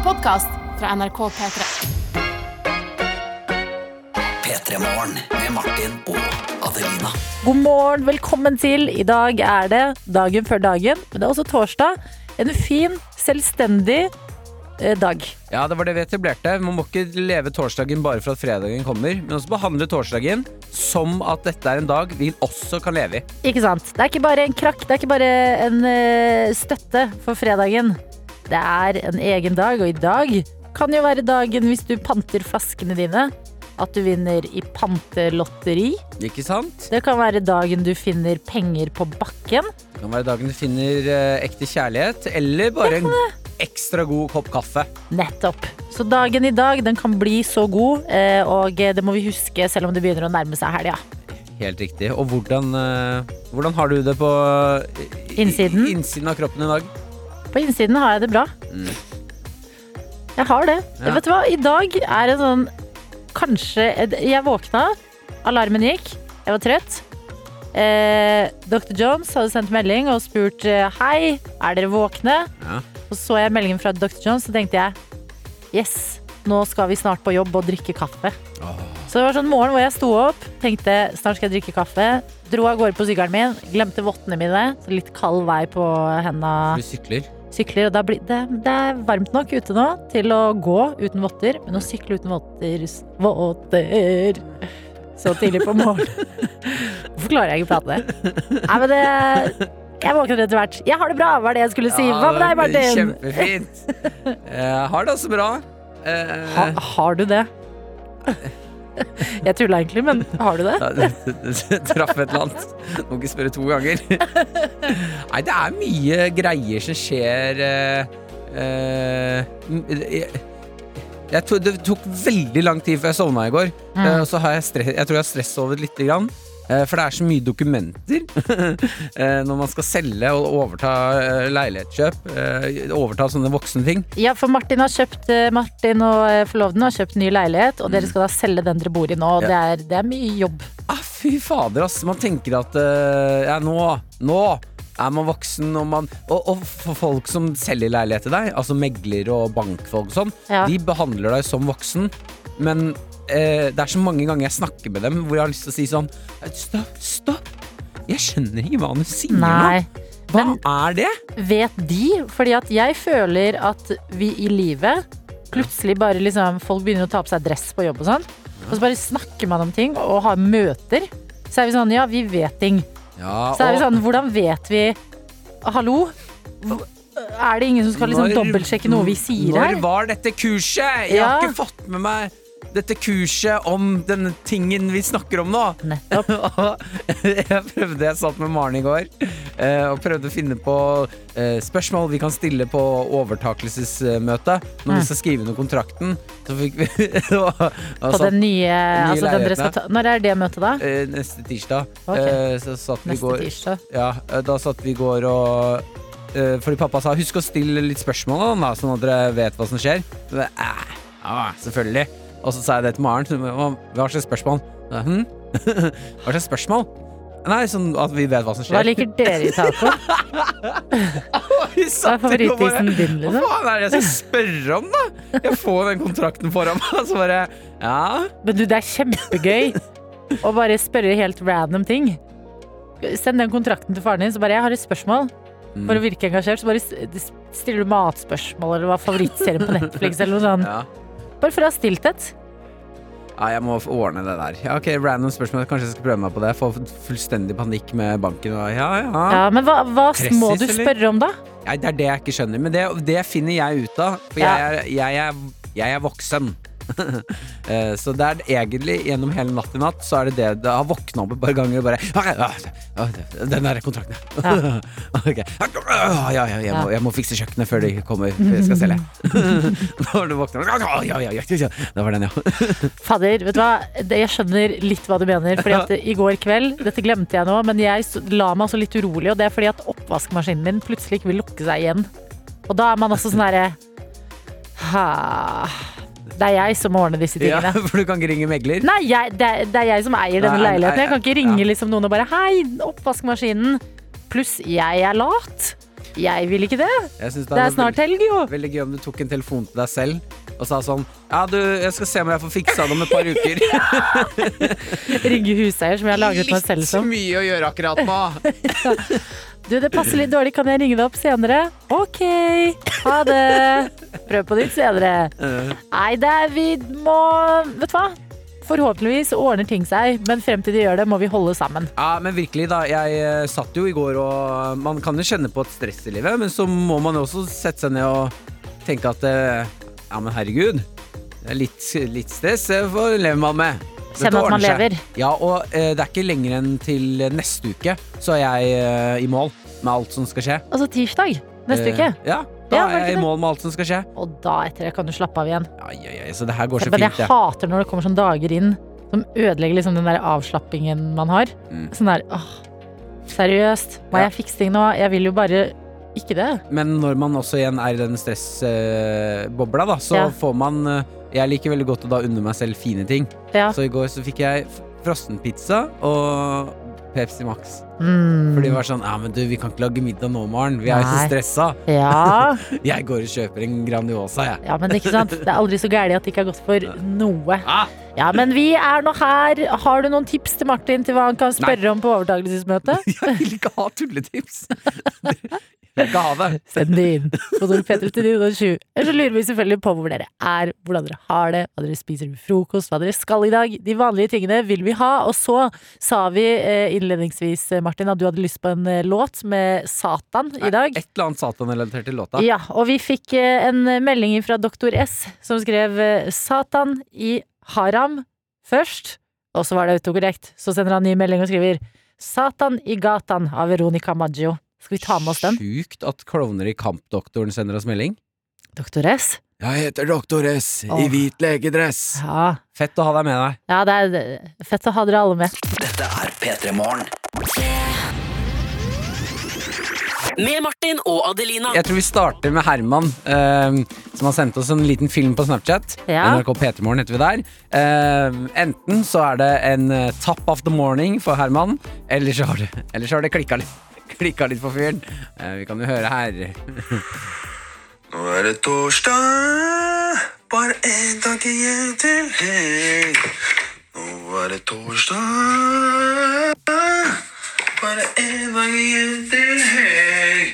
en podkast fra NRK P3. P3 Morgen med Martin og Adelina. God morgen, velkommen til. I dag er det dagen før dagen, men det er også torsdag. En fin, selvstendig eh, dag. Ja, det var det vi etablerte. Man må ikke leve torsdagen bare for at fredagen kommer, men også behandle torsdagen som at dette er en dag vi også kan leve i. Ikke sant? Det er ikke bare en krakk, det er ikke bare en eh, støtte for fredagen. Det er en egen dag, og i dag kan jo være dagen hvis du panter flaskene dine. At du vinner i pantelotteri. Ikke sant? Det kan være dagen du finner penger på bakken. Det kan være dagen du finner eh, ekte kjærlighet, eller bare en ekstra god kopp kaffe. Nettopp. Så dagen i dag den kan bli så god, eh, og det må vi huske selv om det begynner å nærme seg helga. Helt riktig. Og hvordan, eh, hvordan har du det på i- Innsiden? innsiden av kroppen i dag? På innsiden har jeg det bra. Jeg har det. Ja. Vet du hva, i dag er det sånn Kanskje Jeg våkna, alarmen gikk, jeg var trøtt. Eh, Dr. Jones hadde sendt melding og spurt eh, Hei, er dere våkne? Ja. Og så jeg meldingen fra Dr. Jones, så tenkte jeg Yes, nå skal vi snart på jobb og drikke kaffe. Så det var sånn morgen hvor jeg sto opp, tenkte snart skal jeg drikke kaffe. Dro av gårde på sykkelen min, glemte vottene mine. Så litt kald vei på henda Du sykler. Sykler. Og blir det, det er varmt nok ute nå til å gå uten votter, men å sykle uten votter Votter så tidlig på morgenen. Hvorfor klarer jeg ikke å prate? Nei, men det Jeg våkner etter hvert. Jeg har det bra, var det jeg skulle si. Hva med deg, Martin? Kjempefint. Jeg har det også bra. Eh, Ha, har du det? Jeg tulla egentlig, men har du det? Ja, traff et eller annet. Må ikke spørre to ganger. Nei, det er mye greier som skjer eh, eh, jeg, Det tok veldig lang tid før jeg sovna i går. Mm. Eh, så har jeg, stress, jeg tror jeg har stressovet lite grann. Eh, for det er så mye dokumenter eh, når man skal selge og overta eh, leilighetskjøp. overta sånne voksne ting. Ja, for Martin, har kjøpt, Martin og forloveden har kjøpt ny leilighet, og dere skal da selge den dere bor i nå. Og det, er, det er mye jobb. Ah, fy fader, ass. Man tenker at ja, nå, nå er man voksen, og, man, og, og for folk som selger leilighet til deg, altså meglere og bankfolk og sånn, Ja. de behandler deg som voksen, men eh, det er så mange ganger jeg snakker med dem hvor jeg har lyst til å si sånn Stopp, stopp! Jeg skjønner ikke hva du sier Nei. nå. Hva er det? Vet de? Fordi at jeg føler at vi i livet plutselig bare liksom Folk begynner å ta på seg dress på jobb og sånn. Og så bare snakker man om ting og har møter. Så er vi sånn, ja, vi vet ting. Ja, Så er vi sånn, hvordan vet vi Hallo? Er det ingen som skal liksom dobbeltsjekke noe vi sier her? Når var dette kurset? Jeg har ikke fått med meg dette kurset om denne tingen vi snakker om nå. Nettopp. jeg prøvde, jeg satt med Maren i går eh, og prøvde å finne på eh, spørsmål vi kan stille på overtakelsesmøte når vi skal skrive under kontrakten. Så fikk vi På den nye, altså den dere skal ta, Når er det møtet, da? eh, Neste tirsdag. Ok. Eh, så satt vi i går ja, da satt vi i går og Fordi pappa sa husk å stille litt spørsmål, da, sånn at dere vet hva som skjer. Så ja, selvfølgelig. Og så sa jeg det til Maren. Hva, hva slags spørsmål? Hm? hva slags spørsmål? Nei, sånn at vi vet hva som skjer. Hva liker dere i taco? Hva er favorittisen din, Hva liksom? faen er det jeg skal spørre om, da? Jeg får den kontrakten foran meg, så bare Ja. Men du, det er kjempegøy å bare spørre helt random ting. Send den kontrakten til faren din, så bare 'jeg har et spørsmål'. Mm. For å virke engasjert, så bare stiller du matspørsmål, eller hva er favorittserien på Netflix, eller noe sånt. Ja. Bare for å ha stilt et. ja, jeg må ordne det der. Ja, ok, Random spørsmål. Kanskje jeg skal prøve meg på det. Få fullstendig panikk med banken. Og, ja, ja. Ja, men hva, hva Pressis, må du eller? spørre om, da? Ja, det er det jeg ikke skjønner. Men det, det finner jeg ut av. For Ja. jeg, er, jeg, er, jeg er voksen. Eh, så det er egentlig gjennom hele natt i natt Så er det det Det har våkna opp et par ganger og bare «Ah, Den der kontrakten, ja. Ok. Ah, ja, ja, jeg, må, jeg må fikse kjøkkenet før de kommer før jeg skal selge. Da var du våkna «Ah, ja, ja, ja, ja, ja. Det var den, ja. Fader, vet du hva? Jeg skjønner litt hva du mener. Fordi at I går kveld, dette glemte jeg nå, men jeg la meg også litt urolig. Og det er fordi at oppvaskmaskinen min plutselig ikke vil lukke seg igjen. Og da er man også sånn herre Det er jeg som må ordne disse ja. tingene. For du kan ikke ringe megler? Nei, jeg, det, er, det er jeg som eier denne Nei, nei, leiligheten. Jeg kan ikke ringe ja. liksom noen og bare Hei, oppvaskmaskinen. Pluss jeg er lat. Jeg vil ikke det. det, synes Det er snart helg, jo. veldig gøy om du tok en telefon til deg selv og sa sånn Ja, du, jeg skal se om jeg får fiksa det om et par uker. Ringe huseier, som jeg har laget meg selv som. mye å gjøre akkurat nå. Du, det passer litt dårlig, kan jeg ringe deg opp senere? Ok, ha det. Prøv på nytt senere. Nei, det er vi må Vet du hva? Forhåpentligvis ordner ting seg, men frem til de gjør det, må vi holde sammen. Ja, men virkelig, da. Jeg eh, satt jo i går, og man kan jo kjenne på et stress i livet, men så må man jo også sette seg ned og tenke at eh, ja, men herregud. Det er litt, litt stress, det får lever man med. Kjenne at man lever. Ja, og eh, det er ikke lenger enn til neste uke, så er jeg eh, i mål med alt som skal skje. Altså tirsdag neste Eh, uke. Ja, da Ja, var det er jeg i det? mål med alt som skal skje. Og da etter det kan du slappe av igjen. Ai, ai, ai, så det her går så Men fint, jeg det. hater når det kommer sånne dager inn som ødelegger liksom den der avslappingen man har. Mm. Sånn der åh, seriøst, må Ja. jeg fikse ting nå? Jeg vil jo bare ikke det. Men når man også igjen er i den stressbobla, da, så Ja. får man eh, Jeg liker veldig godt å da unne meg selv fine ting. Ja. Så i går så fikk jeg frossenpizza og Pepsi Max. Mm. For de var sånn Ja, men du, vi kan ikke lage middag nå, Maren. Vi er jo så Nei. stressa. Ja. Jeg går og kjøper en Grandiosa, jeg. ja, men ikke sant. Det er aldri så gærent at det ikke har gått for noe. Ah, Ja, men vi er nå her. Har du noen tips til Martin til hva han kan spørre om på overtakelsesmøtet? jeg vil ikke ha tulletips. Ikke ha det. Send det inn. Kodord P3 til 907. Eller så lurer vi selvfølgelig på hvor dere er, hvordan dere har det, hva dere spiser til frokost, hva dere skal i dag. De vanlige tingene vil vi ha. Og så sa vi eh, innledningsvis, eh, Martin, at du hadde lyst på en eh, låt med Satan i dag. Et eller annet Satan-relatert til låta. Ja, og vi fikk eh, en melding fra Doktor S som skrev eh, Satan i haram først, og så var det autokorrekt. Så sender han ny melding og skriver Satan i gatan av Veronica Maggio. Skal vi ta med oss den? Sjukt at klovner i Kampdoktoren sender oss melding. Doktor S? Jeg heter Doktor S i hvit legedress. Ja. Fett å ha deg med deg. ja, det er fett å ha dere alle med. Dette er P3 Morgen. Med Martin og Adelina. Jeg tror vi starter med Herman, eh, som har sendt oss en liten film på Snapchat. Ja. NRK P3morgen heter vi der. Eh, enten så er det en eh, top of the morning for Herman, eller så har det, eller så har det klikka litt, klikka litt for fyren. Eh, vi kan jo høre her. Nå er det torsdag, bare en dag igjen til helg. Nå er det torsdag, bare igjen til helg.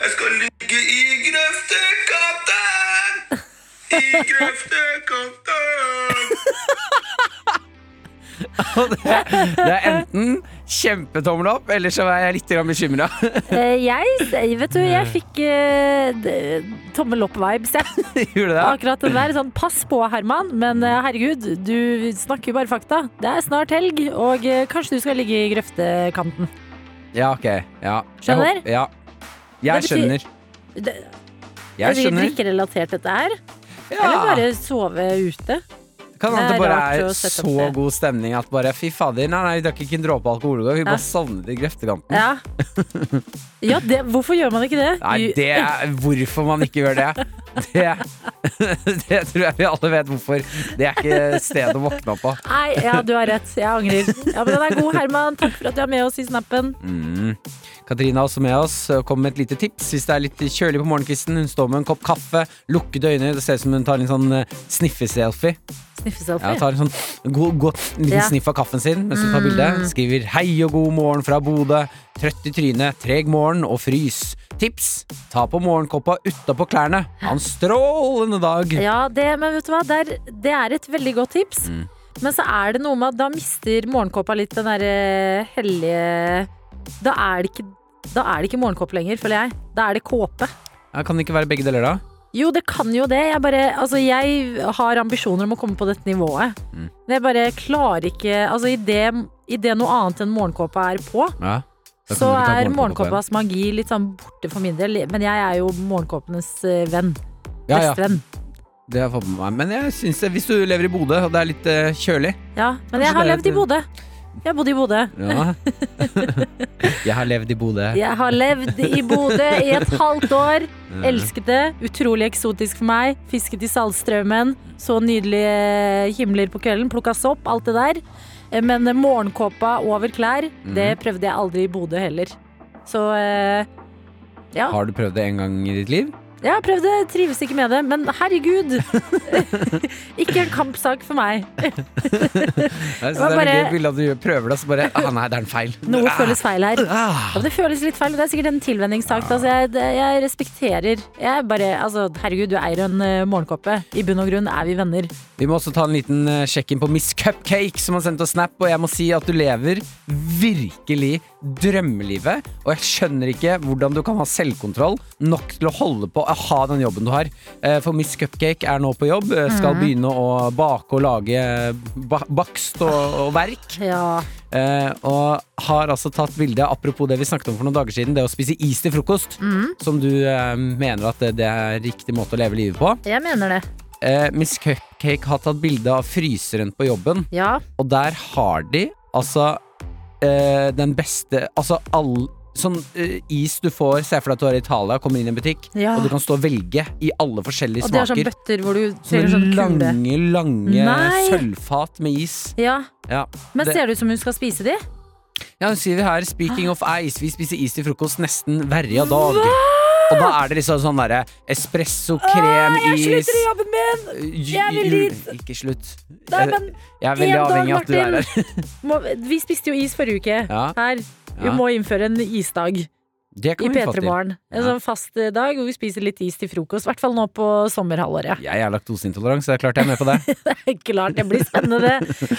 Jeg skal ligge i grøftekanten, i grøftekanten. Det er enten kjempetommel opp, eller så er jeg litt bekymra. Eh, jeg, vet du, jeg fikk uh, tommel opp-vibes, jeg. Gjorde det? Akkurat den der. Sånn, pass på, Herman, men eh, herregud, du snakker jo bare fakta. Det er snart helg, og uh, kanskje du skal ligge i grøftekanten. Ja, ok. Ja. Skjønner? Jeg, Ja. Jeg skjønner. Det, Jeg er det skjønner. drikkerelatert dette her? Ja. Eller bare sove ute? Kan hende Det bare er så god stemning at bare fy fader, nei, nei, vi drakk ikke en dråpe alkohol i går, vi bare sovnet i grøftekanten. Ja. ja det, hvorfor gjør man ikke det? Nei, det er hvorfor man ikke gjør det. Det, det tror jeg vi alle vet hvorfor. Det er ikke stedet å våkne opp på. Nei, ja, du har rett. Jeg angrer. Ja, men den er god, Herman. Takk for at du er med oss i snappen. Mm. Katrine er også med oss og kom med et lite tips. Hvis det er litt kjølig på morgenkvisten, hun står med en kopp kaffe, lukkede øyne, det ser ut som hun tar en sånn eh, sniffe-selfie. Ja, tar en sånn god, god liten Ja. sniff av kaffen sin mens hun tar bilde. Skriver 'hei og god morgen fra Bodø'. Trøtt i trynet, treg morgen og frys. Tips! Ta på morgenkoppa utapå klærne. Ha en strålende dag. Ja, det, men vet du hva? Det er, det er et veldig godt tips. Mm. Men så er det noe med at da mister morgenkåpa litt den derre hellige Da er det ikke da er det ikke morgenkopp lenger, føler jeg. Da er det kåpe. Ja, kan det ikke være begge deler, da? Jo, det kan jo det. Jeg bare Altså, jeg har ambisjoner om å komme på dette nivået. Mm. Men jeg bare klarer ikke Altså, idet noe annet enn morgenkåpa er på, Ja. Så er morgenkåpas magi litt sånn borte for min del. Men jeg er jo morgenkåpenes eh, venn. Ja, Bestevenn. ja, det har jeg fått med meg. Men jeg syns det, hvis du lever i Bodø og det er litt eh, kjølig Ja, men jeg har levd i et- Bodø. Jeg har bodd i Bodø. ja. Jeg har levd i Bodø. Jeg har levd i Bodø i et halvt år. Elsket det. Utrolig eksotisk for meg. Fisket i Saltstraumen. Så nydelige himler på kvelden. Plukka sopp, alt det der. Men morgenkåpa over klær, Mhm. det prøvde jeg aldri i Bodø heller. Så eh, ja. Har du prøvd det en gang i ditt liv? Jeg har prøvd det, trives ikke med det, men herregud! ikke en kampsak for meg. Jeg synes det er bare- gøy bilde at du prøver det, så bare ah, Nei, det er en feil. Noe føles feil her. Ah. Ja, det føles litt feil, det er sikkert en tilvenningssak. Altså, jeg, jeg respekterer Jeg bare, altså, Herregud, du eier en uh, morgenkåpe. I bunn og grunn er vi venner. Vi må også ta en liten eh, sjekk inn på Miss Cupcake, som har sendt oss snap. Og jeg må si at du lever virkelig drømmelivet. Og jeg skjønner ikke hvordan du kan ha selvkontroll nok til å holde på å ha den jobben du har. Eh, For Miss Cupcake er nå på jobb. skal Skal begynne å bake og lage bakst og, og verk. Ja. Eh, og har altså tatt bilde, apropos det vi snakket om for noen dager siden, det å spise is til frokost. Som du eh, mener at det, det er riktig måte å leve livet på. Jeg mener det. Eh, Miss Cupcake har tatt bilde av fryseren på jobben, Ja. og der har de altså eh, den beste Altså all Sånn eh, is du får, se for deg at du er i Italia, kommer inn i en butikk, Ja. og du kan stå og velge i alle forskjellige Og det er sånn smaker. bøtter hvor du Sånne trenger sånn lange, lange, lange Nei. sølvfat med is. Ja. Ja. Men Det- ser det ut som hun skal spise de? Ja, hun skriver her 'Speaking of ice', vi spiser is til frokost nesten hver dag. Og da er det liksom sånn derre espresso, krem, jeg slutter i jobben min! Jeg vil dit. Ikke slutt. Nei, men jeg er veldig avhengig av at du er her. vi spiste jo is forrige uke Ja. her. Vi må innføre en isdag Det kan I P3. Morgen. En Ja. sånn fast eh, dag hvor vi spiser litt is til frokost. I hvert fall nå på sommerhalvåret. Jeg er laktoseintolerant, så det er klart jeg er med på det. Klart det blir spennende.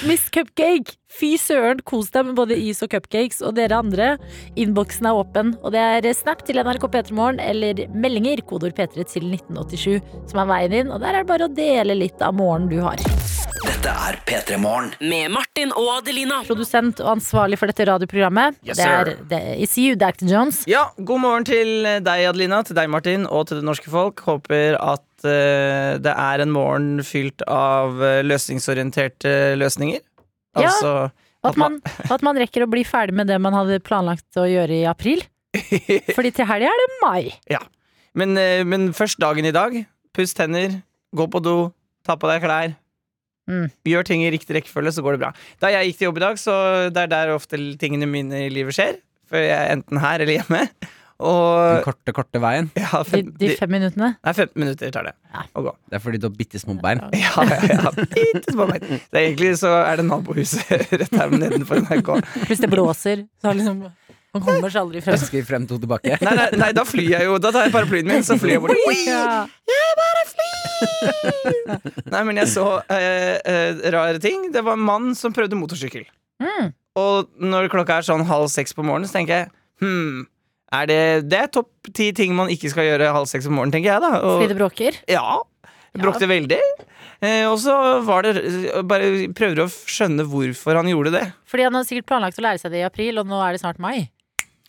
Miss Cupcake, fy søren, kos deg med både is og cupcakes. Og dere andre, innboksen er åpen. Og det er snap til NRK P3morgen eller meldinger, kodord P3 til 1987, som er veien inn. Og der er det bare å dele litt av morgenen du har. Dette er P3 Morgen. Med Martin og Adelina. Produsent og ansvarlig for dette radioprogrammet, Yes, det er det, It's you, Dr. Jones. Ja, god morgen til deg, Adelina, til deg, Martin, og til det norske folk. Håper at uh, det er en morgen fylt av eh, løsningsorienterte løsninger. Ja. Altså At man, at man rekker å bli ferdig med det man hadde planlagt å gjøre i april. Fordi til helga er det mai. men, eh, men først dagen i dag. Puss tenner, gå på do, ta på deg klær. Mm. Gjør ting i riktig rekkefølge, så går det bra. Da jeg gikk til jobb i dag, så det er der ofte tingene mine i livet skjer. For jeg er enten her eller hjemme. Den korte, korte veien. ja, De, fem, de de, fem minuttene. nei, 15 minutter tar det Ja. å gå. Det er fordi du har bitte små bein. Ja, ja, ja. Bitte små bein. Det er egentlig så er det nabohuset rett her nedenfor NRK. Hvis det blåser. Så har liksom, man kommer seg aldri frem. Ønsker frem to tilbake. Nei, nei, nei, da flyr jeg jo. Da tar jeg paraplyen min, så flyr jeg bort. Ja. Nei, men jeg så eh, eh, rare ting. Det var en mann som prøvde motorsykkel. Mm. Og når klokka er sånn halv seks på morgenen, så tenker jeg hm, er det, det er topp ti ting man ikke skal gjøre halv seks på morgenen, tenker jeg da. Fordi det bråker. ja, jeg bråkte veldig. Eh, og så var det eh, Bare prøver å skjønne hvorfor han gjorde det. Fordi han har sikkert planlagt å lære seg det i april, og nå er det snart mai.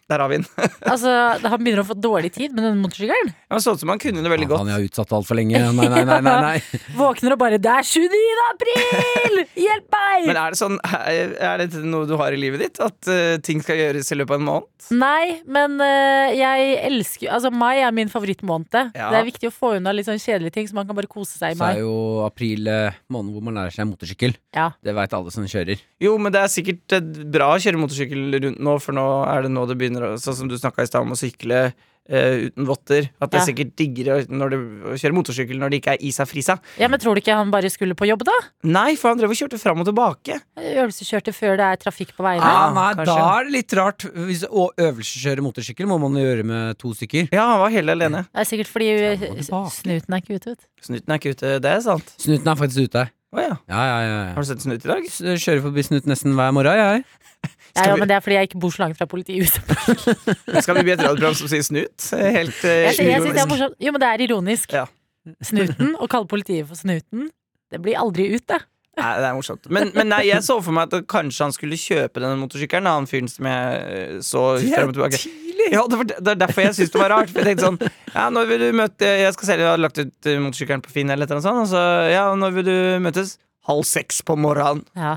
Der har vi den. Altså, Han begynner å få dårlig tid med den motorsykkelen. Ja, Sånn som han kunne det veldig Ja, godt. Han har utsatt altfor lenge. Nei, nei, nei. nei, nei. Våkner og bare 'Det er 29. april! Hjelp meg!' Men er det sånn Er er dette noe du har i livet ditt? At uh, ting skal gjøres i løpet av en måned? Nei, men uh, jeg elsker Altså, mai er min favorittmåned. Ja. Det er viktig å få unna litt sånn kjedelige ting, så man kan bare kose seg i Så er jo april uh, måned hvor man lærer seg motorsykkel. Ja. Det veit alle som kjører. Jo, men det er sikkert eh, bra å kjøre motorsykkel rundt nå, for nå er det nå det begynner å Sånn som du snakka i stad om å sykle Uh, uten votter. At det Ja. er sikkert diggere når du, å kjøre motorsykkel når det ikke er isa frisa. ja, Men tror du ikke han bare skulle på jobb, da? Nei, for han drev og kjørte fram og tilbake. Øvelseskjørte før det er trafikk på veiene. Ah, Ja, nei, kanskje. da er det litt rart. Hvis å øvelseskjøre motorsykkel må man gjøre med to stykker. Ja, han var helt alene. Det er sikkert fordi og snuten er ikke ute, vet. Snuten er ikke ute, det er sant. Snuten er faktisk ute. Å ja. Ja, ja, ja, Har du sett snut i dag? Kjører forbi snuten nesten hver morgen, jeg. Ja, ja, men det er fordi jeg ikke bor så langt fra politihuset. Skal vi bli et radioprogram som sier snut? Helt uh, Jeg, jeg synes det er ironisk. Jo, men det er ironisk. Ja. Snuten, å kalle politiet for snuten, det blir aldri ut, det. Nei, det er morsomt. Men, men nei, jeg så for meg at kanskje han skulle kjøpe denne motorsykkelen. Han fyren som jeg eh, så frem og tilbake. Ja, det, var, det er derfor jeg syns det var rart. For jeg tenkte sånn Ja, når vil du møte Jeg skal selge, jeg har lagt ut eh, motorsykkelen på Finn eller et eller annet sånt. Og så, ja, når vil du møtes? Halv seks på morgenen. Ja.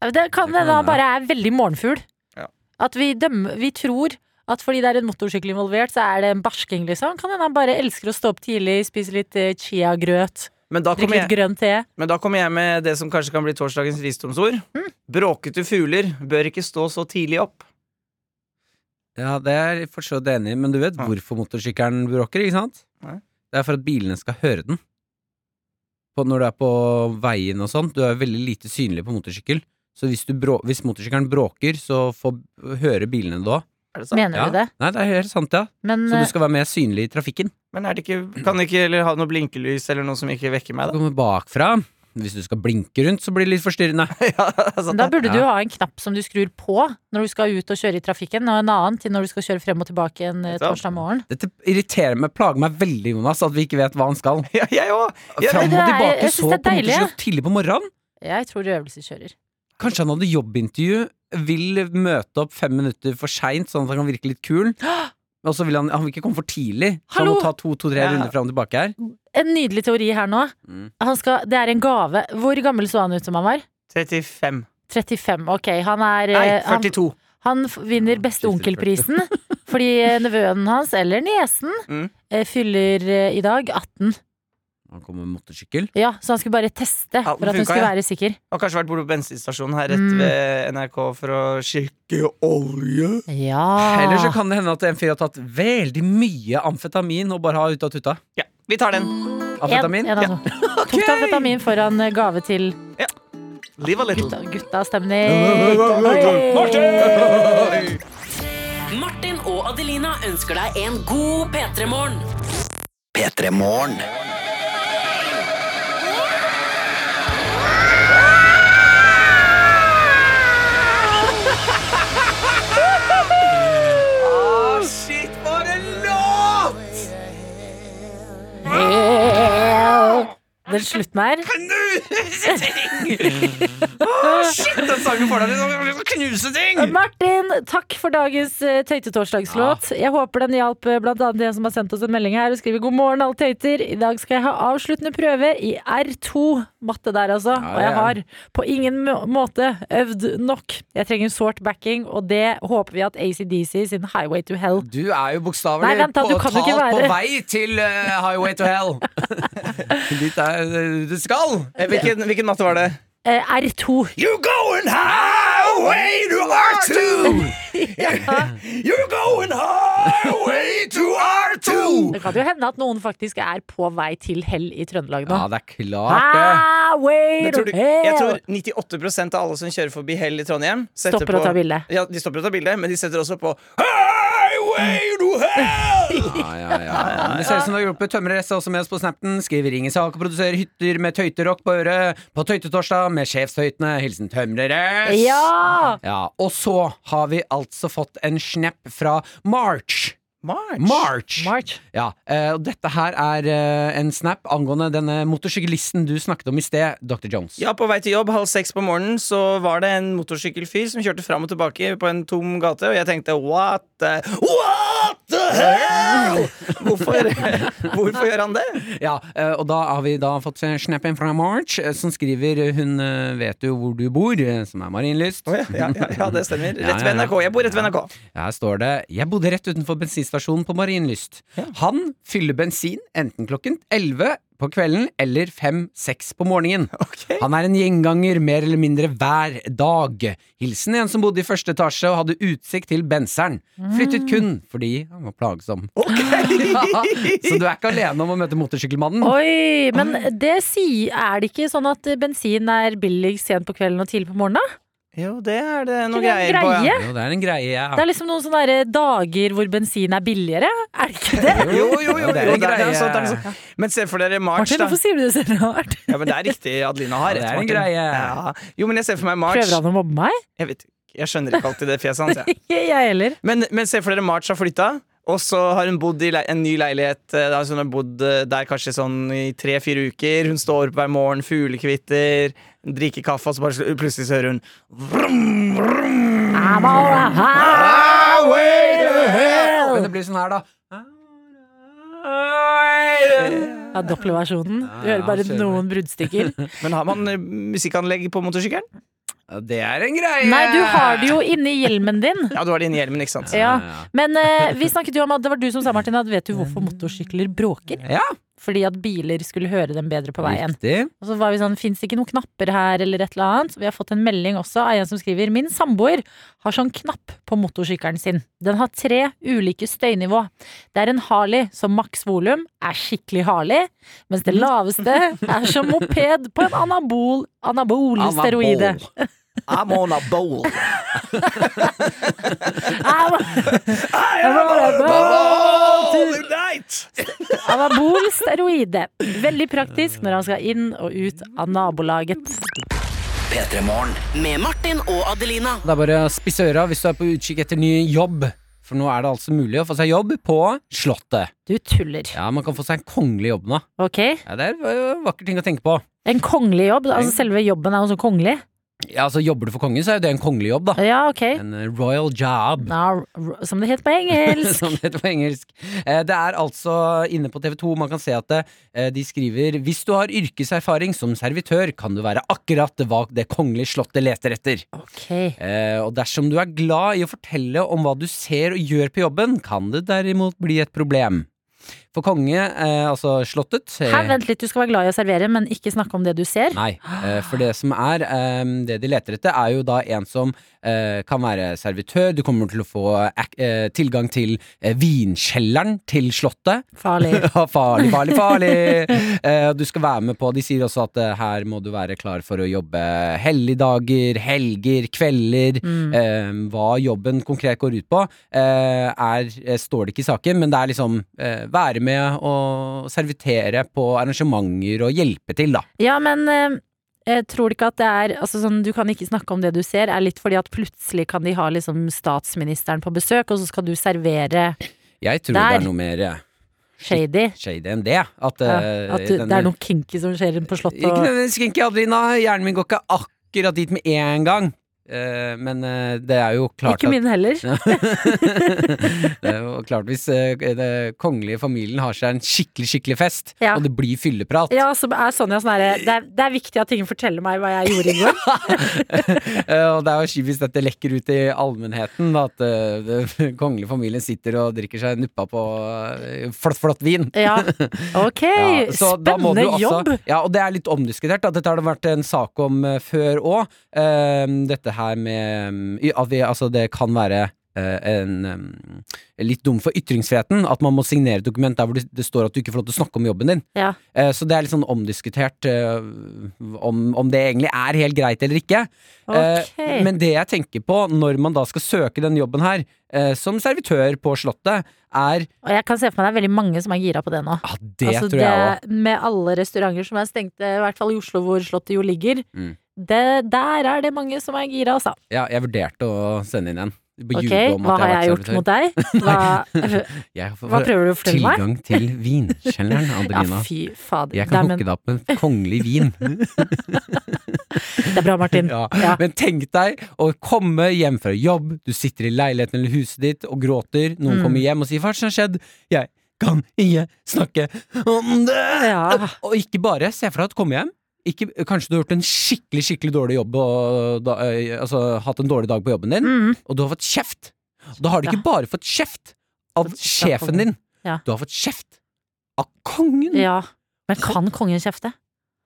Det kan hende han bare er veldig morgenfugl. Ja. At vi dømmer Vi tror at fordi det er en motorsykkel involvert, så er det en barsking, liksom. Kan hende han bare elsker å stå opp tidlig, spise litt eh, chiagrøt Men da Drikke kommer litt jeg, grønn te. men da kommer jeg med det som kanskje kan bli torsdagens visdomsord. Mm. Bråkete fugler bør ikke stå så tidlig opp. Ja, det er jeg for så vidt enig i, men du vet Ja. hvorfor motorsykkelen bråker, ikke sant? Nei. Det er for at bilene skal høre den. På, når du er på veien og sånn, du er veldig lite synlig på motorsykkel. Så hvis, du brå, hvis motorsykkelen bråker, så får høre bilene det òg. Er det sant? Mener Ja. du det? Nei, det er helt sant, ja. Men Så eh, du skal være mer synlig i trafikken. Men er det ikke, kan det ikke eller ha noe blinkelys eller noe som ikke vekker meg, Du da? kommer bakfra. Hvis du skal blinke rundt, så blir det litt forstyrrende. ja, da burde du ha en knapp som du skrur på når du skal ut og kjøre i trafikken, og en annen til når du skal kjøre frem og tilbake en eh, du torsdag morgen. Dette irriterer meg, plager meg veldig, Jonas, at vi ikke vet hva han skal. ja, jeg òg! Ja, Fram og er- tilbake så på motorsykkel tidlig på morgenen. Jeg tror du øvelseskjører. Kanskje han hadde jobbintervju, vil møte opp fem minutter for seint, sånn at han kan virke litt kul. Og så vil han, han vil ikke komme for tidlig, så han Hallo? må ta to-tre Ja. runder fram og tilbake her. En nydelig teori her nå. Mm. Han skal, det er en gave. Hvor gammel så han ut som han var? 35. 35. Ok, han er Nei, eh, han, 42. han f- vinner besteonkelprisen fordi eh, nevøen hans, eller niesen, Mm. eh, fyller eh, i dag 18. Han kom med motorsykkel. Ja, så han skulle bare teste Ja, for at han funka, skulle ja. være sikker. Og kanskje vært borte på bensinstasjonen her rett Mm. ved NRK for å sjekke olje. Ja. Eller så kan det hende at en fyr har tatt veldig mye amfetamin og bare har ut av tuta. Ja, vi tar den. Amfetamin? En, en altså. ja. okay. Tok amfetamin foran eh, gave til Live a little. gutta, guttastemning? stemning. Martin og Adelina ønsker deg en god P3-morgen. P3 Den slutten her Knuse ting! Oh, Shit, den sangen får deg til å knuse ting! Martin, takk for dagens tøytetorsdagslåt. tøytetorsdagslåt. Jeg håper den hjalp bl.a. blant annet en som har sendt oss en melding her og skriver 'God morgen, alle tøyter'. I dag skal jeg ha avsluttende prøve i R2. Matte der, altså. Ja, Og jeg har på ingen måte øvd nok. Jeg trenger sårt backing, og det håper vi at ACDC sin 'Highway to Hell' Du er jo bokstavelig Nei, vent da, på, talt på vei til uh, Highway to Hell. Dit er det du skal. Eh, Hvilken, hvilken matte var det? Eh, R2. You're going highway to R2! You're going highway to R2! Det kan jo hende at noen faktisk er på vei til hell i Trøndelag nå. Ja, det er klart det. Highway to hell! jeg tror 98% av alle som kjører forbi Hell i Trondheim, Stopper på, å ta bilde. Ja, de stopper å ta bilde, men de setter også på Highway to Hell! Ja, ja, ja. Det ser ut som du har hjulpet tømrer S også med oss på Snapten. Skriver ingen sak og produserer hytter med tøyterock på øret. På Tøytetorsdag med sjefstøytene. Hilsen tømrer S. Ja! Ja, Og så har vi altså fått en snap fra March. March. March. March. Ja, eh, og dette her er eh, en snap angående denne motorsyklisten du snakket om i sted, Dr. Jones. Ja, På vei til jobb halv seks på morgenen så var det en motorsykkelfyr som kjørte fram og tilbake på en tom gate, og jeg tenkte what what the hell?! Hvorfor, hvorfor gjør han det? Ja, eh, og da har vi da fått snappen fra March, eh, som skriver Hun eh, vet jo hvor du bor, som er Marienlyst. Oh, ja, ja, ja, ja, det stemmer. Rett ved. NRK. Jeg bor rett ved NRK. Her står det Jeg bodde rett utenfor bensinstasjonen på Marienlyst. Han fyller bensin enten klokken 11 på kvelden eller 5-6 på morgenen. Okay. Han er en gjenganger mer eller mindre hver dag. Hilsen en som bodde i første etasje og hadde utsikt til benseren. Flyttet kun fordi han var plagsom. Ja, så du er ikke alene om å møte motorsykkelmannen? Oi, men det sier, er det ikke sånn at bensin er billigst sent på kvelden og tidlig på morgenen? Jo, det er det noe greier greie? på. Ja. Jo, det er en greie, ja. Det er liksom noen sånne dager hvor bensin er billigere. Er det ikke det? Jo, jo, jo, jo, det er en er greie. sant, er sant. Men se for dere March, Martin, da. hvorfor sier du det så rart? Ja, men Det er riktig. Adelina har Ja, det rett. er en greie. Ja. Jo, men jeg ser for meg March. Prøver han å mobbe meg? Jeg vet ikke. Jeg skjønner ikke alltid det fjeset hans. jeg. Jeg heller. Men, men se for dere March har flytta, og så har hun bodd i en ny leilighet. Da hun har bodd eh, der kanskje sånn i tre-fire uker. Hun står opp hver morgen, fuglekvitter, drikker kaffe, og så bare sl- plutselig så hører hun vrum, vrum, I'm on a highway to hell. Men det blir sånn her, da. Ja, Doppelversjonen. Du hører bare noen bruddstykker. Men har man eh, musikkanlegg på motorsykkelen? Det er en greie! Nei, du har det jo inni hjelmen din. Ja, du har det inni hjelmen, ikke sant? Ja, Men eh, vi snakket jo om at det var du som sa, Martin, at vet du hvorfor motorsykler bråker? Ja, fordi at biler skulle høre dem bedre på veien. Riktig. Og så var vi sånn, fins det ikke noen knapper her, eller et eller annet? Vi har fått en melding også av en som skriver Min samboer har sånn knapp på motorsykkelen sin. Den har tre ulike støynivå. Det er en Harley som maks volum er skikkelig Harley, mens det laveste er som moped på en anabol, anabol steroide. I'm on a bowl. I'm, I am on a bowl tonight! Anabol steroide. Veldig praktisk når han skal inn og ut av nabolaget. P3 Med Martin og Adelina. Det er bare å spisse øra hvis du er på utkikk etter ny jobb. For nå er det altså mulig å få seg jobb på Slottet. Du tuller. Ja, man kan få seg en kongelig jobb nå. Ok? Ja, Det er en vakker ting å tenke på. En kongelig jobb? Altså selve jobben er også kongelig? Ja, altså Jobber du for kongen, så er jo det en kongelig jobb, da. Ja, ok. En eh, royal job. Ja, som det heter på engelsk. Som det heter på engelsk. Eh, Det er altså inne på TV2 man kan se at det, eh, de skriver Hvis du har yrkeserfaring som servitør, kan du være akkurat hva det kongelige slottet leter etter. Ok. Eh, og dersom du er glad i å fortelle om hva du ser og gjør på jobben, kan det derimot bli et problem. For konge, eh, altså slottet eh, Her, vent litt, du skal være glad i å servere, men ikke snakke om det du ser. Nei, eh, for det som er eh, Det de leter etter, er jo da en som eh, kan være servitør. Du kommer til å få eh, tilgang til eh, vinkjelleren til slottet. Farlig. Farlig, farlig, farlig! Eh, du skal være med på De sier også at eh, her må du være klar for å jobbe helligdager, helger, kvelder. Eh, hva jobben konkret går ut på, eh, er, eh, står det ikke i saken, men det er liksom eh, være med og servitere på arrangementer og hjelpe til, da. Ja, men eh, jeg tror ikke at det er altså sånn, Du kan ikke snakke om det du ser, er litt fordi at plutselig kan de ha liksom statsministeren på besøk, og så skal du servere Jeg tror Der. det er noe mer eh, shady. shady enn det. At, Ja, eh, at du, det er noe kinky som skjer på slottet. Ikke nødvendigvis kinky, Adelina. Hjernen min går ikke akkurat dit med en gang. Eh, men eh, det er jo klart ikke min heller. Det er jo klart hvis eh, den kongelige familien har seg en skikkelig, skikkelig fest, Ja. og det blir fylleprat Ja, så er Sonja sånn herre det, er- det er viktig at ingen forteller meg hva jeg gjorde i går. Og det er jo kjipt hvis dette lekker ut i allmennheten, at den kongelige familien sitter og drikker seg nuppa på flott, flott vin. Ja, ok. Ja, Spennende jobb. Ja, og det er litt omdiskutert. Dette har det vært en sak om før òg. dette her med mm, at vi, Altså, det kan være eh, en mm, litt dum for ytringsfriheten. At man må signere et dokument der hvor det, står at du ikke får lov til å snakke om jobben din. Ja. Eh, så det er litt sånn omdiskutert eh, om, om det egentlig er helt greit eller ikke. Okay. Men det jeg tenker på når man da skal søke den jobben her, som servitør på Slottet, er Og jeg kan se for meg det er veldig mange som er gira på det nå. Ja, det altså, tror jeg også. Med alle restauranter som er stengte, i hvert fall i Oslo hvor Slottet jo ligger. Mm. Det, der er det mange som er gira, altså. Ja, jeg vurderte å sende inn en. Ok, hva har jeg gjort mot deg? Hva, hva prøver du å fortelle meg? tilgang til vinkjelleren, Ja, fy fader. jeg kan hooke men, deg opp med kongelig vin. det er bra, Martin. Ja. Ja. Men tenk deg å komme hjem fra jobb, du sitter i leiligheten eller huset ditt og gråter, noen Mm. kommer hjem og sier 'hva som har skjedd'? Jeg kan ikke snakke om det! Ja. Og ikke bare se for deg at du kommer hjem. Ikke, kanskje du har gjort en skikkelig skikkelig dårlig jobb og da, eh, altså, hatt en dårlig dag på jobben din, Mm. og du har fått kjeft. Da har du ikke bare fått kjeft av sjefen din, Ja. du har fått kjeft av kongen. ja. Men kan kongen kjefte?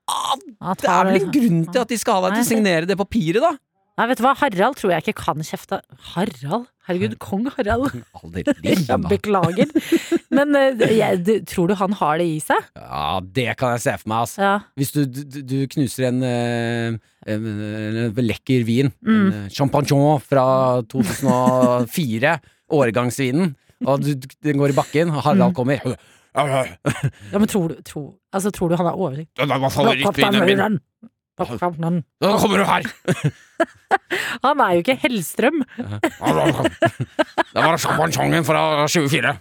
Ah, Det er vel en grunn til at de skal ha deg til å signere det papiret, da? Nei, vet du hva, Harald tror jeg ikke kan kjefte. Harald? Herregud, kong Harald. Jeg beklager. Men eh, jeg, du, tror du han har det i seg? Ja, det kan jeg se for meg, altså. Ja. Hvis du, du, du knuser en, eh, en, en lekker vin, Mm. en champagnon fra 2004, årgangsvinen, og du, den går i bakken, og Mm. Harald kommer ja, men tror du, tro, altså, tror du han har oversikt? Det var favorittvinen min! Nå kommer du her! Han er jo ikke Hellstrøm. Det var champagnen fra 24.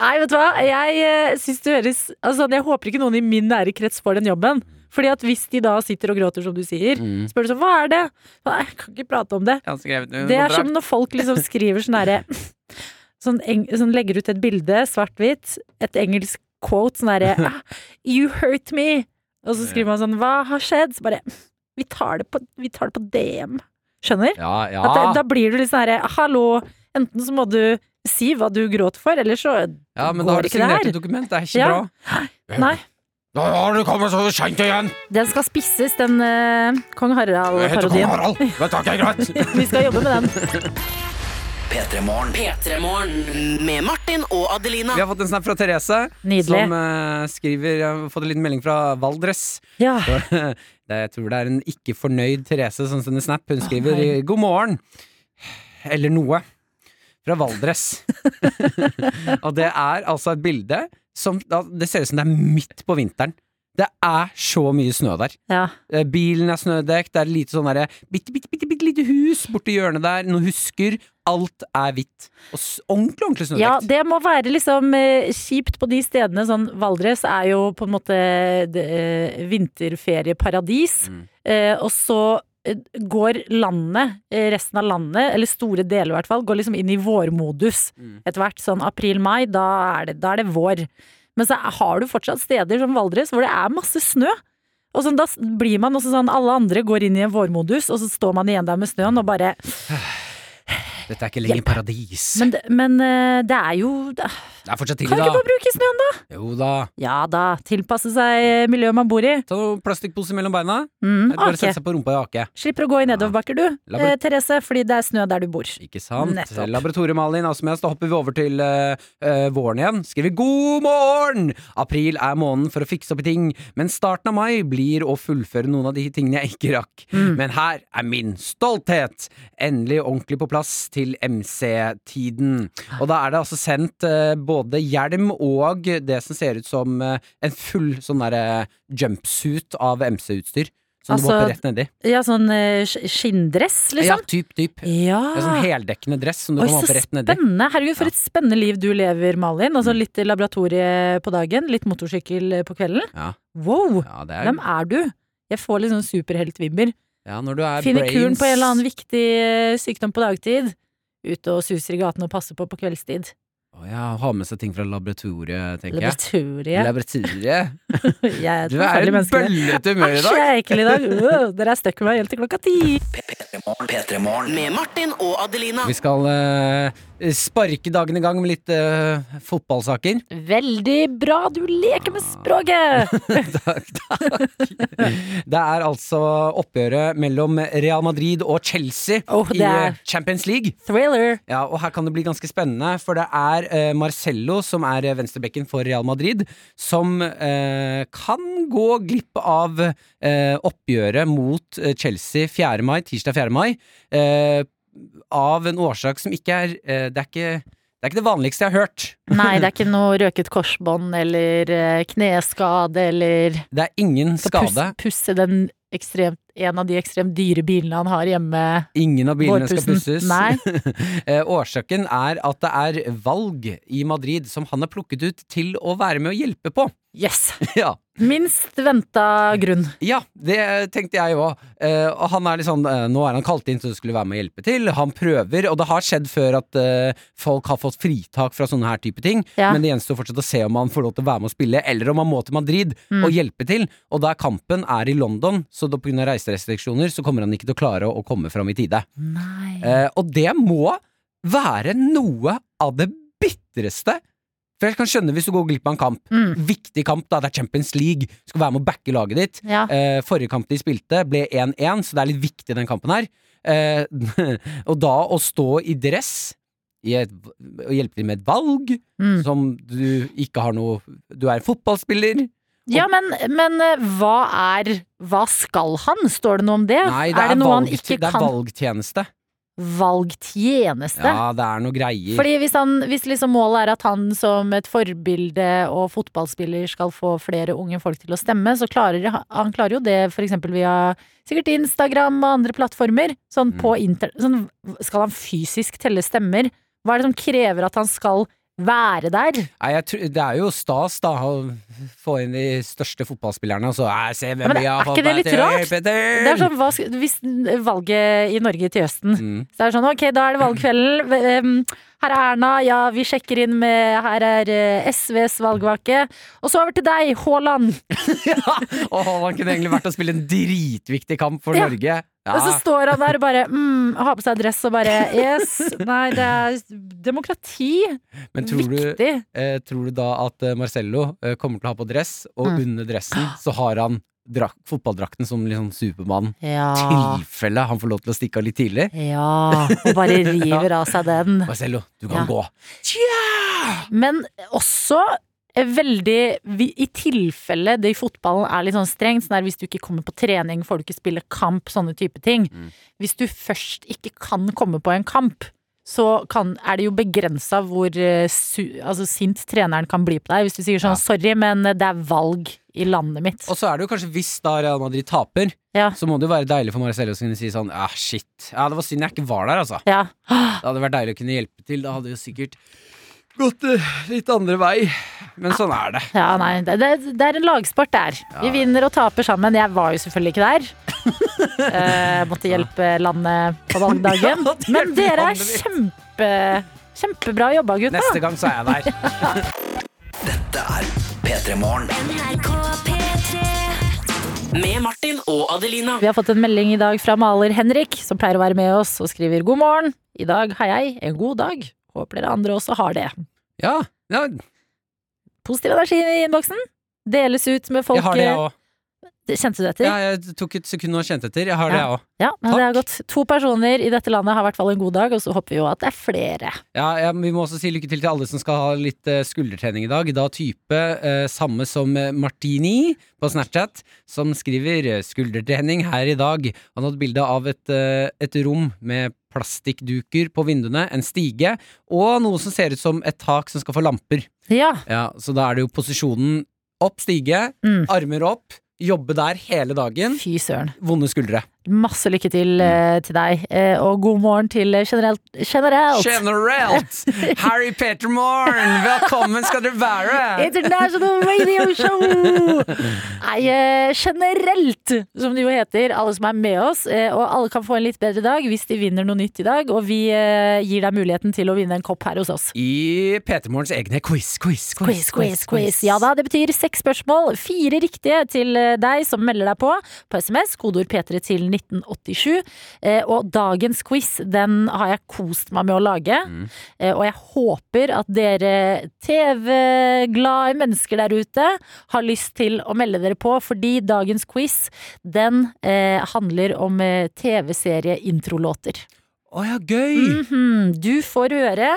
Nei, vet du hva, jeg uh, syns det høres Altså, jeg håper ikke noen i min nære krets får den jobben. Fordi at hvis de da sitter og gråter, som du sier, Mm. spør du sånn, hva er det? Nei, jeg kan ikke prate om det. Det er som når folk liksom skriver sånn herre sånn, sånn legger ut et bilde, svart-hvitt, et engelsk quote, sånn herre ah, You hurt me! Og så skriver man sånn Hva har skjedd? Så bare Vi tar det på, vi tar det på DM. Skjønner? Ja, ja. Det, da blir du litt sånn herre Hallo! Enten så må du si hva du gråt for, eller så Ja, men da har du signert et dokument, det er ikke Ja. bra. Nei. Da har du kommet så seint igjen! Den skal spisses, den uh, kong heter kong Harald-parodien. er ikke greit. Vi skal jobbe med den. P3 Morgen. P3morgen med Martin og Adelina. Vi har fått en snap fra Therese, Nydelig. som uh, skriver Jeg har fått en liten melding fra Valdres. Ja. Så, det, jeg tror det er en ikke fornøyd Therese som sender snap. Hun skriver oh, 'God morgen'. Eller noe. Fra Valdres. og det er altså et bilde som da, Det ser ut som det er midt på vinteren. Det er så mye snø der. ja. Eh, Bilen er snødekt, det er lite sånn derre bitte, bitte, bitte, bitte lite hus borti hjørnet der, noen husker. Alt er hvitt. Og ordentlig, ordentlig snødekt. Ja, det må være liksom eh, kjipt på de stedene. Sånn Valdres er jo på en måte det, eh, vinterferieparadis. Mm. Eh, og så går landet, resten av landet, eller store deler i hvert fall, går liksom inn i vårmodus Mm. etter hvert. Sånn april-mai, da, da er det vår. Men så har du fortsatt steder som Valdres hvor det er masse snø. Og sånn, da blir man også sånn, alle andre går inn i en vårmodus, og så står man igjen der med snøen og bare Dette er ikke lenger paradis. Men, det- men eh, det er jo det, det er fortsatt Kan tidlig, du ikke da. bare bruke snøen, da? Jo da. Ja da, tilpasse seg miljøet man bor i. Ta noen plastikkposer mellom beina. Mm, Eller bare ok. sette seg på rumpa i ake. Slipper å gå i nedoverbakker, du, Labor- eh, Therese, fordi det er snø der du bor. Ikke sant? Nettopp. Laboratorium Malin Asmes, da hopper vi over til eh, eh, våren igjen. Skriver god morgen! April er måneden for å fikse opp i ting, men starten av mai blir å fullføre noen av de tingene jeg ikke rakk. Mm. Men her er min stolthet! Endelig ordentlig på plass til MC-tiden. Og da er det altså sendt eh, både hjelm og det som ser ut som eh, en full sånn derre jumpsuit av MC-utstyr. Som du Altså, hopper rett nedi. Ja, sånn skinndress, liksom? Ja, typ, typ. Ja. Sånn heldekkende dress som du Oi, kan hoppe rett nedi. spennende. Herregud, for et spennende liv du lever, Malin. Altså Mm. litt laboratorie på dagen, litt motorsykkel på kvelden. Ja. Wow! Ja, er, Hvem er du? Jeg får litt sånn superheltvibber. ja, du er Finner kuren på en eller annen viktig eh, sykdom på dagtid. Ute og suser i gatene og passer på på kveldstid. Å ja, ha med seg ting fra laboratoriet, tenker jeg. Laboratoriet. Laboratoriet. Jeg er et Du er i bøllete humør i Æsj, dag. jeg er ekkel i dag. Uh, Dere er stuck med meg helt til klokka ti. P3 Morgen. Med Martin og Adelina. Vi skal eh, sparke dagen i gang med litt uh, fotballsaker. Veldig bra, du leker med språket! takk, takk. Det er altså oppgjøret mellom Real Madrid og Chelsea oh, i eh, Champions League. Thriller. Ja, og her kan det bli ganske spennende, for det er uh, Marcello som er eh, venstrebekken for Real Madrid, som uh, kan gå glipp av eh, oppgjøret mot eh, Chelsea 4. mai, tirsdag 4. mai, eh, av en årsak som ikke er eh, det, er ikke, det er ikke det vanligste jeg har hørt. Nei, det er ikke noe røket korsbånd eller eh, kneskade eller Det er ingen skade. pusse den ekstremt, en av de ekstremt dyre bilene han har hjemme. Ingen av bilene skal pusses. Eh, Årsaken er at det er valg i Madrid som han er plukket ut til å være med å hjelpe på. Yes! Ja, Minst venta grunn. Ja, det tenkte jeg òg. og han er litt sånn eh, Nå er han kalt inn så du skulle være med og hjelpe til. Han prøver, og det har skjedd før at eh, folk har fått fritak fra sånne her type ting. Ja. Men det gjenstår fortsatt å se om han får lov til å være med og spille, eller om han må til Madrid Mm. og hjelpe til. Og da kampen er i London, så pga. reiserestriksjoner, så kommer han ikke til å klare å, å komme fram i tide. Eh, og det må være noe av det bitreste. For jeg kan skjønne hvis du går glipp av en kamp. Mm. Viktig kamp, da. Det er Champions League. Du skal være med å backe laget ditt. Ja. Eh, forrige kamp de spilte, ble 1-1, så det er litt viktig den kampen her. Eh, og da å stå i dress i et, og hjelpe til med et valg Mm. som du ikke har noe Du er fotballspiller. Ja, men, men eh, hva er Hva skal han? Står det noe om det? Nei, det er er, det noe han ikke kan? det er kan? Valgtjeneste. Ja, det er noe greier. Fordi hvis, han, hvis liksom målet er at han som et forbilde og fotballspiller skal få flere unge folk til å stemme, så klarer han, klarer jo det eksempel via sikkert Instagram og andre plattformer. Sånn Mm. på inter... Sånn, skal han fysisk telle stemmer? Hva er det som krever at han skal være der? Nei, jeg tror, det er jo stas, da, å få inn de største fotballspillerne, og så se hvem Men vi har fått det til å hjelpe til!» Det er sånn, hva, Hvis valget i Norge til høsten Mm. Så det er sånn, ok, da er det valgkvelden. Her er Erna, ja, vi sjekker inn med Her er eh, SVs valgvake. Og så over til deg, Haaland. Og Haaland kunne egentlig vært å spille en dritviktig kamp for Ja. Norge. Og så står han der og bare mm, har på seg dress og bare Yes. Nei, det er demokrati. Men tror du, Viktig. eh, tror du da at eh, Marcello eh, kommer til å ha på dress, og Mm. under dressen så har han drak fotballdrakten som liksom Supermann? Ja. Tilfelle han får lov til å stikke av litt tidlig? Ja. Og bare river av seg den. Marcello, du kan Ja. gå. Tja! Men også er veldig I tilfelle det i fotballen er litt sånn strengt, sånn der hvis du ikke kommer på trening, får du ikke spille kamp, sånne type ting. Mm. Hvis du først ikke kan komme på en kamp, så kan, er det jo begrensa hvor eh, altså, sint treneren kan bli på deg. Hvis du sier sånn 'sorry, men det er valg i landet mitt'. Og så er det jo kanskje hvis da Real Madrid taper, Ja. så må det jo være deilig for Marcello å kunne si sånn ah, shit. Ja, det var synd jeg ikke var der, altså. Ja. Det hadde vært deilig å kunne hjelpe til. Da hadde jo sikkert gått eh, litt andre vei. Men sånn er det. ja, nei, det, det, det er en lagsport der. Vi vinner og taper sammen. Jeg var jo selvfølgelig ikke der. Eh, måtte hjelpe landet på valgdagen. Ja, Men dere er kjempe, kjempebra jobba, gutta. Neste gang så er jeg der. Dette er P3 Morgen. Med Martin og Adelina. Vi har fått en melding i dag fra maler Henrik, som pleier å være med oss og skriver god morgen. I dag har jeg en god dag. Håper dere andre også har det. Ja, ja Positiv energi i innboksen. Deles ut med folk. jeg har det, jeg òg. Kjente du etter? Ja, jeg tok et sekund og kjente etter. Jeg har det, jeg òg. Ja, men det er Takk. godt. To personer i dette landet har i hvert fall en god dag, og så håper vi jo at det er flere. Ja, ja, vi må også si lykke til til alle som skal ha litt eh, skuldertrening i dag. Da type eh, samme som eh, Martini på Snapchat, som skriver eh, 'skuldertrening her i dag'. Han hadde bilde av et, et rom med plastikkduker på vinduene, en stige, og noe som ser ut som et tak som skal få lamper. Ja. Ja, Så da er det jo posisjonen opp stige, Mm. armer opp, jobbe der hele dagen. Fy søren. Vonde skuldre. Masse lykke til eh, til deg, eh, og god morgen til eh, generelt. generelt. Generelt! Harry Peter Morn, velkommen skal dere være! International Radio Show! Nei, eh, generelt, som det jo heter, alle som er med oss. eh, Og alle kan få en litt bedre dag hvis de vinner noe nytt i dag. Og vi eh, gir deg muligheten til å vinne en kopp her hos oss. I Peter Morgens egne quiz, quiz, Quiz, quiz, quiz. Ja da, det betyr seks spørsmål. Fire riktige til eh, deg som melder deg på på SMS. Kodeord P3 til 1987. Eh, Og dagens quiz, den har jeg kost meg med å lage. Eh, Og jeg håper at dere TV-glade mennesker der ute har lyst til å melde dere på, fordi dagens quiz, den eh, handler om TV-serieintrolåter. Å oh ja, gøy! Mhm. Du får høre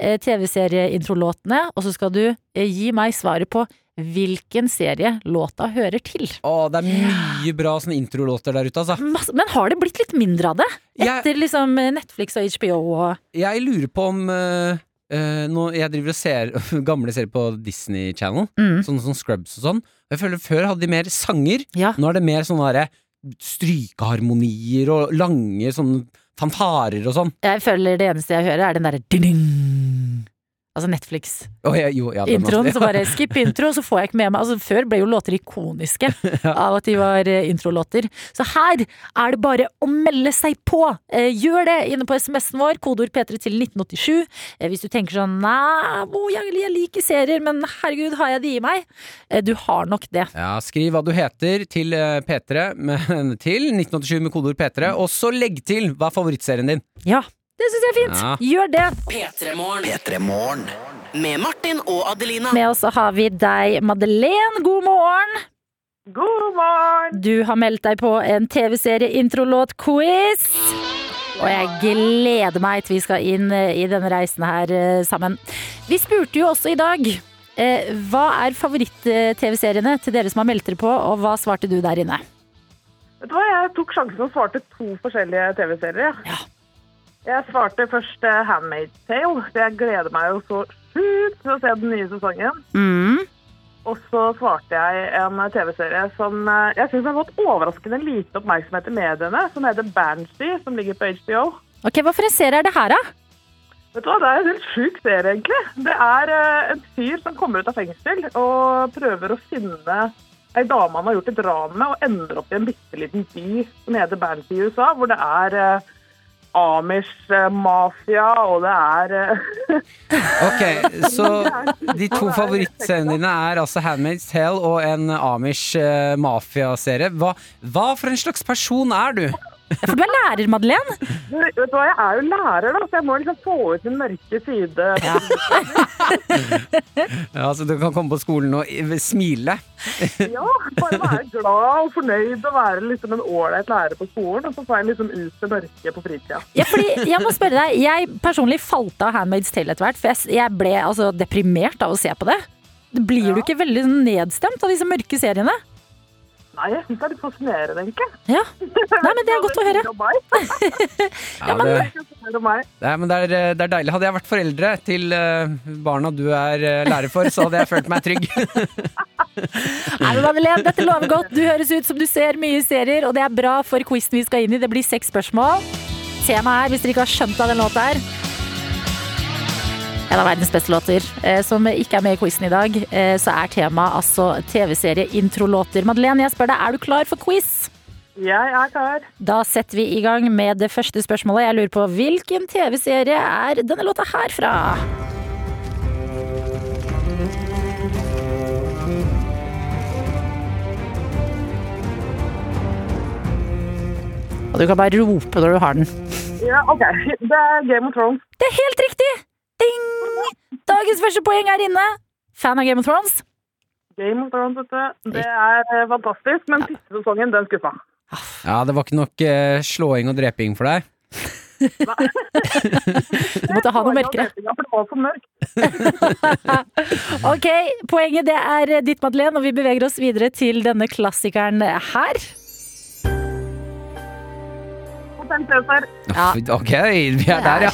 eh, TV-serieintrolåtene, og så skal du eh, gi meg svaret på hvilken serie låta hører til. Å, det er mye bra sånne introlåter der ute, altså. Men har det blitt litt mindre av det? Jeg, Etter liksom eh, Netflix og HBO og jeg lurer på om uh, nå, Jeg driver og ser gamle serier på Disney Channel, mm. sånne som Scrubs og sånn. Jeg føler Før hadde de mer sanger. Ja. Nå er det mer sånne derre strykeharmonier og lange sånne fanfarer og sånn. Jeg føler det eneste jeg hører, er den derre ding Altså Netflix-introen. Oh, ja, så bare skip intro, så får jeg ikke med meg Altså Før ble jo låter ikoniske av at de var eh, introlåter. Så her er det bare å melde seg på! Eh, gjør det inne på SMS-en vår, kodeord P3 til 1987. Eh, hvis du tenker sånn Nei, oh, jeg, jeg liker serier, men herregud, har jeg det i meg? Eh, du har nok det. Ja, Skriv hva du heter til eh, P3 med, til 1987 med kodeord P3, og så legg til hva er favorittserien din. Ja, det syns jeg er fint. Ja. Gjør det. P3 Morgen. P3 Morgen. Med Martin og Adelina. Med oss har vi deg, Madeleine. God morgen. God morgen! Du har meldt deg på en TV-serie-introlåt-quiz. Og jeg gleder meg til vi skal inn eh, i denne reisen her eh, sammen. Vi spurte jo også i dag eh, hva er favoritt-TV-seriene til dere som har meldt dere på, og hva svarte du der inne? Vet du hva, Jeg tok sjansen og svarte to forskjellige TV-serier. Ja. Jeg svarte først uh, Handmaid's Tale. for Jeg gleder meg jo så sjukt til å se den nye sesongen. Mm. Og så svarte jeg en TV-serie som uh, jeg syns har fått overraskende lite oppmerksomhet i mediene, som heter Banshee, som ligger på HBO. Ok, Hva for en serie er det her, da? Vet du hva, Det er en helt sjuk serie, egentlig. Det er uh, en fyr som kommer ut av fengsel og prøver å finne ei dame han har gjort et ran med, og ender opp i en bitte liten by som heter Banshee i USA, hvor det er eh, Amish-mafia, og det er eh, Ok, så de to favorittseriene dine er altså Handmaid's Tale og en Amish-mafia-serie. Hva, hva for en slags person er du? For du er lærer, Madeleine. Du, Vet du hva, jeg er jo lærer, da, så jeg må liksom få ut min mørke side. Ja, så du kan komme på skolen og smile. Ja, bare være glad og fornøyd og være liksom en ålreit lærer på skolen. Og så får jeg liksom ut det mørke på fritida. Ja, fordi jeg må spørre deg, jeg personlig falt av Handmaid's Tale etter hvert, for jeg, jeg ble altså deprimert av å se på det. Blir du ikke veldig sånn nedstemt av disse mørke seriene? Nei, jeg syns det er litt fascinerende, egentlig. Ja. Nei, men det er godt å høre. Ja, det, Det er. Nei, men det, er, det er deilig. Hadde jeg vært foreldre til eh, barna du er eh, lærer for, så hadde jeg følt meg trygg. Nei, men Madeleine, dette lover godt. Du høres ut som du ser mye serier, og det er bra for quizen vi skal inn i. Det blir seks spørsmål. Temaet her, hvis dere ikke har skjønt av den låta her En av verdens beste låter, eh, som ikke er med i quizen i dag, eh, så er temaet altså TV-serie-introlåter. Madeleine, jeg spør deg, er du klar for quiz? Jeg er klar. Da setter vi i gang med det første spørsmålet. Jeg lurer på hvilken TV-serie er denne låta her fra? Og du kan bare rope når du har den. Ja, OK. Det er Game of Thrones. Det er helt riktig! Ding! Dagens første poeng er inne. Fan av Game of Thrones? Game of Thrones, vet du. Det er eh, fantastisk, men siste sesongen, den skuffa. Ja, det var ikke nok uh, slåing og dreping for deg. Du måtte ha noe mørkere. Ok, poenget det er ditt, Madeleine, og vi beveger oss videre til denne klassikeren her. Ja. Ok, vi er der, ja.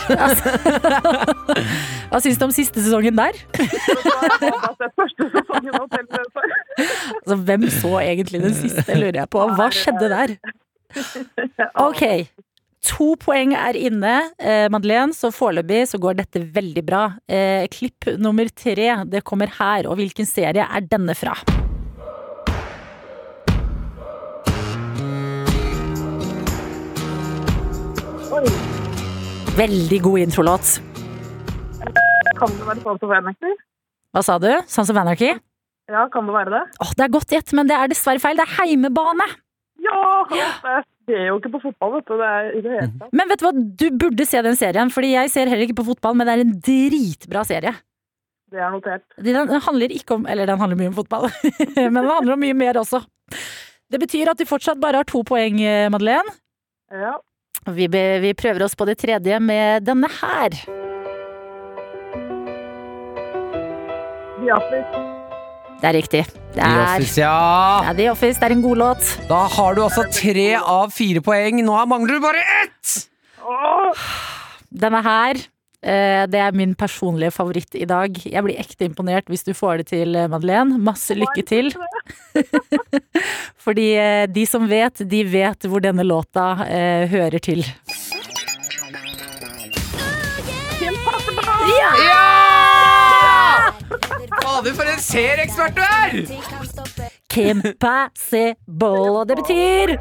Hva syns du om siste sesongen der? Altså, hvem så egentlig den siste, lurer jeg på. Hva skjedde der? Ok, to poeng er inne, eh, Madeleine, så foreløpig så går dette veldig bra. Eh, klipp nummer tre, det kommer her, og hvilken serie er denne fra? Veldig god introlåt. Kan det være Sons of Anarchy? Hva sa du? Sons of Anarchy? Ja, kan det være det? Åh, det er godt gjett, men det er dessverre feil. Det er heimebane. Ja! Jeg ser jo ikke på fotball, vet du. Det er i det hele tatt. Men vet du hva, du burde se den serien, fordi jeg ser heller ikke på fotball, men det er en dritbra serie. Det er notert. Den handler ikke om Eller den handler mye om fotball, men den handler om mye mer også. Det betyr at du fortsatt bare har to poeng, eh, Madeleine. Ja. Vi, be, vi prøver oss på det tredje med denne her. The Office. Det er riktig. Det The er, Office, ja. det er The Office. Det er en god låt. Da har du altså tre av fire poeng. Nå mangler du bare ett! Denne her, det er min personlige favoritt i dag. Jeg blir ekte imponert hvis du får det til, eh, Madeleine. Masse lykke til. Fordi eh, de som vet, de vet hvor denne låta eh, hører til. Ja! Fader, for en serieekspert du er! Kim og det betyr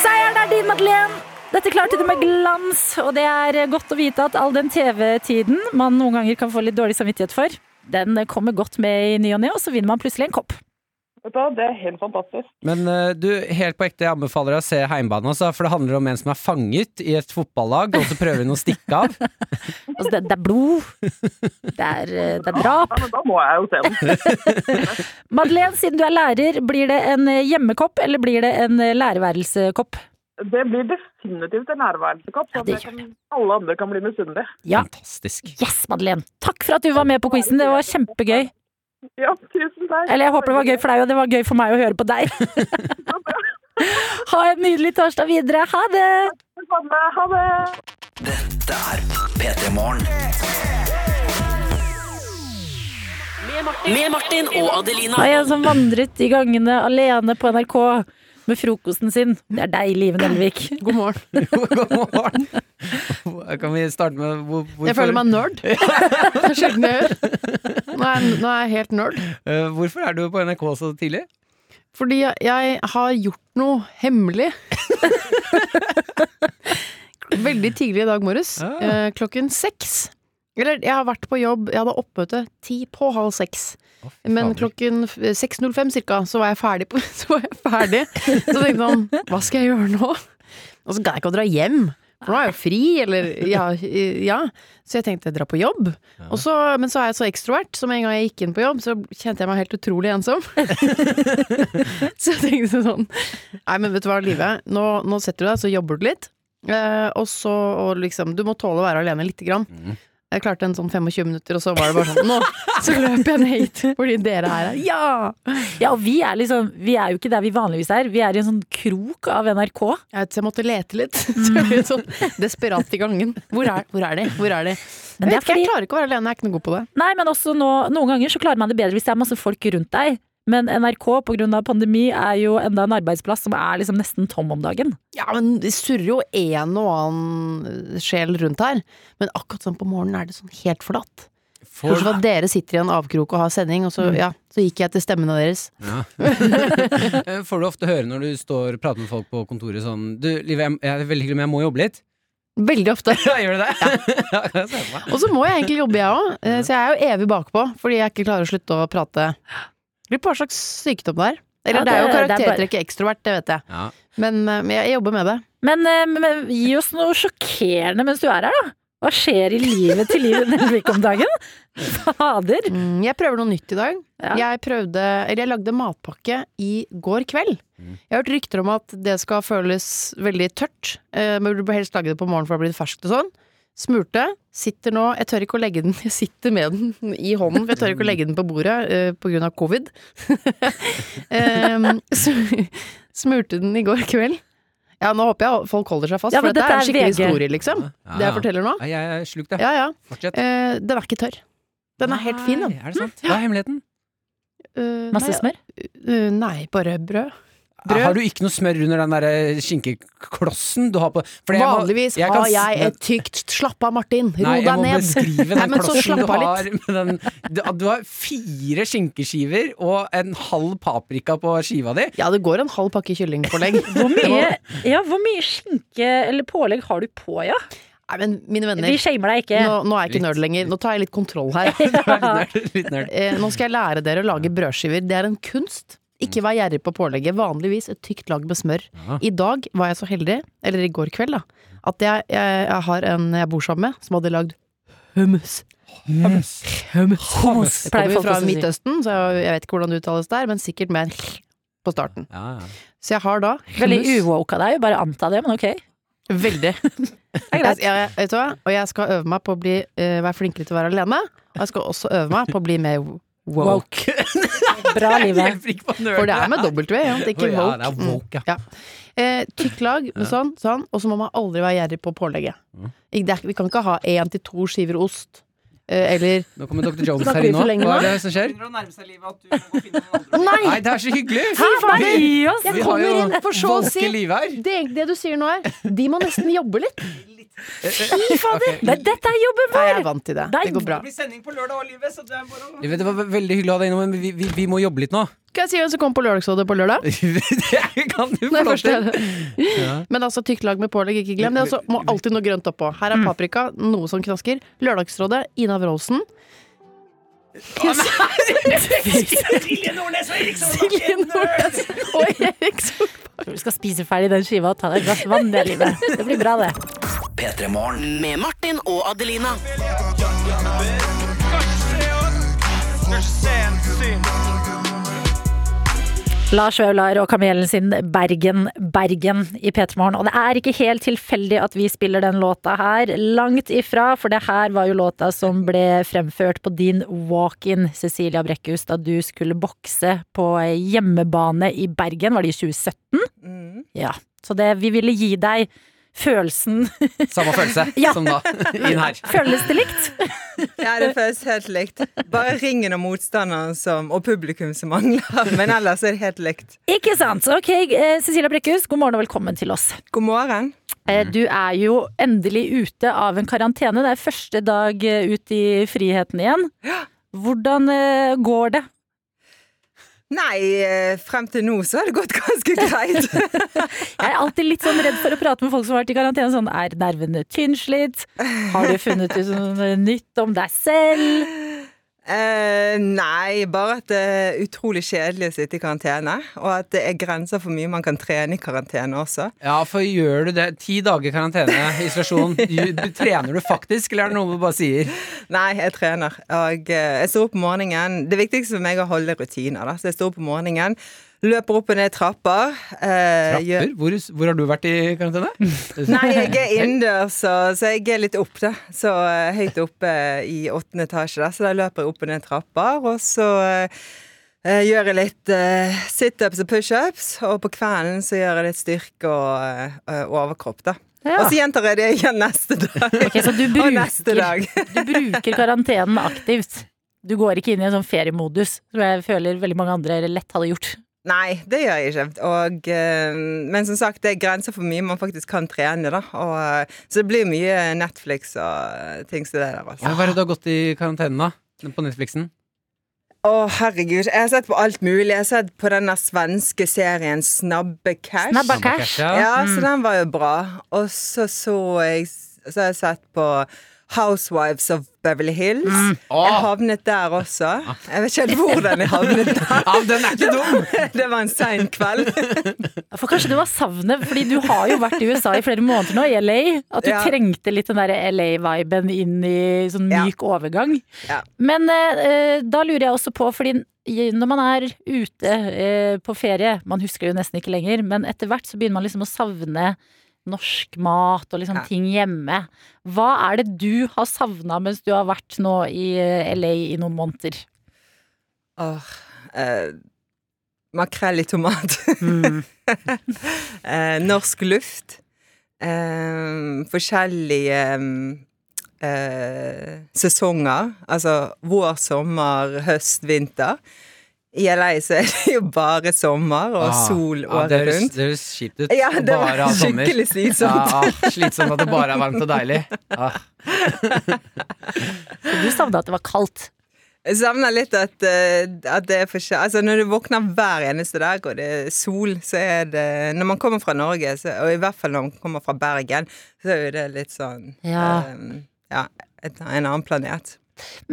Seieren er din, Madeleine! Dette klarte det med glans, og det er godt å vite at all den TV-tiden man noen ganger kan få litt dårlig samvittighet for, den kommer godt med i ny og ne, og så vinner man plutselig en kopp. Vet du, det er helt fantastisk. Men eh, du, helt på ekte, jeg anbefaler deg å se Heimbane, altså, for det handler om en som er fanget i et fotballag, og så prøver hun å stikke av. Altså, det, det er blod, det er, eh, det er drap. Ja, men da må jeg jo se den. Madeleine, siden du er lærer, blir det en eh, hjemmekopp, eller blir det en lærerværelsekopp? Det blir definitivt en nærværelsekopp, Ja, det det alle andre kan bli misunnelige. Ja. Fantastisk. Yes, Madeleine! Takk for at du var med på quizen, det var kjempegøy. Ja, tusen takk. Eller jeg håper det var gøy for deg, og det var gøy for meg å høre på deg. Ha en nydelig torsdag videre. Ha det! Det. Ha det! Dette er P3 Morgen. Med Martin og Adelina. Det er en som vandret i gangene alene på NRK med frokosten sin. Det er deg, Liven Elvik. God morgen. God morgen. Kan vi starte med hvor, hvorfor, Jeg føler meg nerd. Det er sjelden jeg gjør. Nå er, jeg- nå er jeg helt nerd. Eh, hvorfor er du på NRK så tidlig? Fordi jeg, jeg har gjort noe hemmelig. veldig tidlig i dag morges. Ah. eh, klokken seks. Eller jeg har vært på jobb, jeg hadde oppmøte ti på halv seks. Men klokken 6.05 cirka, så var jeg ferdig. På, så var jeg ferdig. Så tenkte jeg sånn, hva skal jeg gjøre nå? Og så gadd jeg ikke å dra hjem. For nå er jeg jo fri, eller ja, ja. Så jeg tenkte dra på jobb. Så, men så er jeg så ekstrovert, så med en gang jeg gikk inn på jobb, så kjente jeg meg helt utrolig ensom. så jeg tenkte sånn Nei, men vet du hva, Live. Nå, nå setter du deg, så jobber du litt. Eh, og så og liksom Du må tåle å være alene lite grann. Jeg klarte en sånn 25 minutter, og så var det bare sånn Nå så løp jeg ned hit fordi dere er her. Ja! Ja, og vi er liksom Vi er jo ikke der vi vanligvis er. Vi er i en sånn krok av NRK. Jeg, vet, så jeg måtte lete litt. Så jeg ble sånn desperat i gangen. Hvor er, hvor er de? Hvor er de? Er Jeg, vet ikke, jeg klarer ikke å være alene, jeg er ikke noe god på det. Nei, men også nå, noen ganger så klarer man det bedre hvis det er masse folk rundt deg. Men NRK av pandemi er jo enda en arbeidsplass som er liksom nesten tom om dagen. Ja, men det surrer jo en og annen sjel rundt her. Men akkurat sånn på morgenen er det sånn helt forlatt. For- at dere sitter i en avkrok og har sending, og så, ja, så gikk jeg til stemmene deres. Ja. Eh, Får du ofte høre når du står og prater med folk på kontoret sånn Du, Liv, jeg, jeg er veldig hyggelig, men jeg må jobbe litt. Veldig ofte. Ja, gjør du det? Ja. Og så må jeg egentlig jobbe, jeg òg. Så jeg er jo evig bakpå, fordi jeg ikke klarer å slutte å prate. Lurer på hva slags sykdom det er. Eller Ja, det er jo det- er bare- karaktertrekket ekstrovert, det vet jeg. Ja. Men, men jeg jobber med det. Men, men gi oss noe sjokkerende mens du er her, da. Hva skjer i livet til Liv Nelvik om dagen? Fader. Mm, Jeg prøver noe nytt i dag. Ja. Jeg prøvde, eller jeg lagde matpakke i går kveld. Jeg har hørt rykter om at det skal føles veldig tørt. Uh, Men du bør helst lage det på morgenen for å bli ferskt og sånn. Smurte. Sitter nå Jeg tør ikke å legge den Jeg sitter med den i hånden, for jeg tør ikke å legge den på bordet uh, på grunn av covid. um, Smurte den i går kveld. Ja, nå håper jeg folk holder seg fast, Ja, for dette er en skikkelig VG. historie, liksom. Ja, Det jeg forteller nå. Ja, jeg er slukt, jeg. Ja, ja. Fortsett. Uh, den er ikke tørr. Den er helt fin, den. Er det sant? Hva er hemmeligheten? Uh, Masse nei, smør? Uh, nei, bare brød. Brød. Har du ikke noe smør under den der eh, skinkeklossen du har på Vanligvis jeg må- Vanligvis jeg har jeg et tykt Slapp av, Martin. Ro Nei, jeg må beskrive den nei, klossen du har. Med den, du, du har fire skinkeskiver og en halv paprika på skiva di. Ja, det går en halv pakke kyllingpålegg. Hvor mye, ja, hvor mye skinke eller pålegg har du på, ja? Nei, men mine venner, Vi shamer deg ikke. nå, nå er jeg ikke Litt. nerd lenger. Nå tar jeg litt kontroll her. Er litt nerd, litt nerd. Eh, nå skal jeg lære dere å lage brødskiver. Det er en kunst. Ikke vær gjerrig på pålegget. Vanligvis et tykt lag med smør. Ja. I dag var jeg så heldig, eller i går kveld, da, at jeg, jeg, jeg har en jeg bor sammen med, som hadde lagd hummus. Hummus. Hummus. Det Jeg kommer fra. Midtøsten, så jeg, jeg vet ikke hvordan det uttales der, men sikkert med en på starten. Ja, ja. Så jeg har da Veldig hummus. uwoke av deg, bare anta det, men ok. Veldig. Det er Jeg, greit. jeg, vet du hva? Og jeg skal øve meg på å bli, uh, være flinkere til å være alene. Og jeg skal også øve meg på å bli mer woke. Bra, livet. For det er med W, ja, det er ikke woke. Ja, det er woke, ja. Eh, Tykk lag med sånn, sånn, og så må man aldri være gjerrig på pålegget. Mm. Det Vi kan ikke ha én til to skiver ost. Eh, eller Nå kommer Dr. Jones her inn nå. lenge Hva er det som skjer? Nei! Nei, det er så hyggelig! Hæ! Gi! Jeg kommer inn for så å si det, det du sier nå er De må nesten jobbe litt. Fy fader! Okay. Dette er jobben Nei, jeg er vant til det. Det går bra. Det blir sending på lørdag òg, livet, så det er bare å Det var veldig hyggelig å ha deg innom, men vi, vi, vi må jobbe litt nå. Skal jeg si hvem som kommer på Lørdagsrådet på lørdag? det kan du få Nei, lov til. Ja. Men altså tykt lag med pålegg, ikke glem det. Og så må alltid noe grønt oppå. Her er paprika, noe som knasker. Lørdagsrådet, Ina Wroldsen. Silje Nordnes og Erik Solbakken! Du skal spise ferdig den skiva og ta deg et glass vann, det livet. Det blir bra, det. P3 Morgen. Med Martin og Adelina. Lars Vaular og Kamelen sin Bergen, Bergen i P3 Morgen. Og det er ikke helt tilfeldig at vi spiller den låta her. Langt ifra, for det her var jo låta som ble fremført på din walk-in, Cecilia Brekkhus, da du skulle bokse på hjemmebane i Bergen. Var det i 2017? Ja. Så det, vi ville gi deg følelsen Samme følelse Ja. som da. Inn her. Føles det likt? Ja, det føles helt likt. Bare ringen og motstanderen som, og publikum som mangler. Men ellers er det helt likt. Ikke sant? Ok, eh, Cecilia Brekkhus, god morgen og velkommen til oss. God morgen. Eh, Du er jo endelig ute av en karantene. Det er første dag eh, ut i friheten igjen. Hvordan går det? Nei, eh, frem til nå så har det gått ganske greit. Jeg er alltid litt sånn redd for å prate med folk som har vært i karantene. Sånn, er nervene tynnslitt? Har du funnet ut noe nytt om deg selv? Eh, nei, bare at det er utrolig kjedelig å sitte i karantene. Og at det er grenser for mye man kan trene i karantene også. Ja, for gjør du det Ti dager karantene, isolasjon. Trener du faktisk, eller er det noe du bare sier? Nei, jeg trener. Og eh, jeg står opp om morgenen. Det viktigste for meg er å holde rutiner. Da. Så jeg står opp om morgenen, løper opp og ned trapper. eh, gjør- Trapper? Hvor, hvor har du vært i karantene? Nei, jeg er innendørs, så, så jeg er litt opp, da. Så eh, høyt oppe i åttende etasje, da. Så da løper jeg opp og ned trapper, og så eh, gjør jeg litt eh, situps og pushups, og på kvelden så gjør jeg litt styrke og og overkropp, da. Ja. Og så gjentar jeg det igjen neste dag. Ok, så du og neste bruker, dag. du bruker karantenen aktivt. Du går ikke inn i en sånn feriemodus, som jeg føler veldig mange andre lett hadde gjort. Nei, det gjør jeg ikke. Og, eh, men som sagt, det er grenser for mye man faktisk kan trene, da. Og, eh, så det blir mye Netflix og eh, ting som det der, altså. Ja, Hva er det du har gått i karantene, da? På Netflixen? Å, herregud. Jeg har sett på alt mulig. Jeg har sett på den svenske serien Snabbe Cash. Ja. Ja, Mm. så den var jo bra. Og så så jeg Så har jeg sett på Housewives of Beverly Hills. Mm. Jeg havnet der også. Jeg vet ikke helt hvordan jeg havnet der. Ja, den er ikke dum! Det var en sein kveld. For kanskje det var savnet, fordi du har jo vært i USA i flere måneder nå, i LA. At du Ja. trengte litt den der LA-viben inn i sånn Ja. myk overgang. Ja. Men eh, da lurer jeg også på, fordi når man er ute eh, på ferie, man husker jo nesten ikke lenger, men etter hvert så begynner man liksom å savne norsk mat og liksom Ja. ting hjemme. Hva er det du har savna mens du har vært nå i eh, LA i noen måneder? Åh, eh, makrell i tomat. Mm. eh, norsk luft. Eh, forskjellige eh, sesonger. Altså vår, sommer, høst, vinter. I LA så er det jo bare sommer og Ah, sol året ah, rundt. Det høres kjipt ut. Ja, det var Bare var skikkelig slitsomt. Ja, ah, slitsomt at det bare er varmt og deilig. Ah. Du savna at det var kaldt. Jeg savner litt at, eh, at det er forskjell... Altså når du våkner hver eneste dag og det er sol, så er det Når man kommer fra Norge, så, og i hvert fall når man kommer fra Bergen, så er jo det litt sånn Ja. Um, ja et, en annen planet.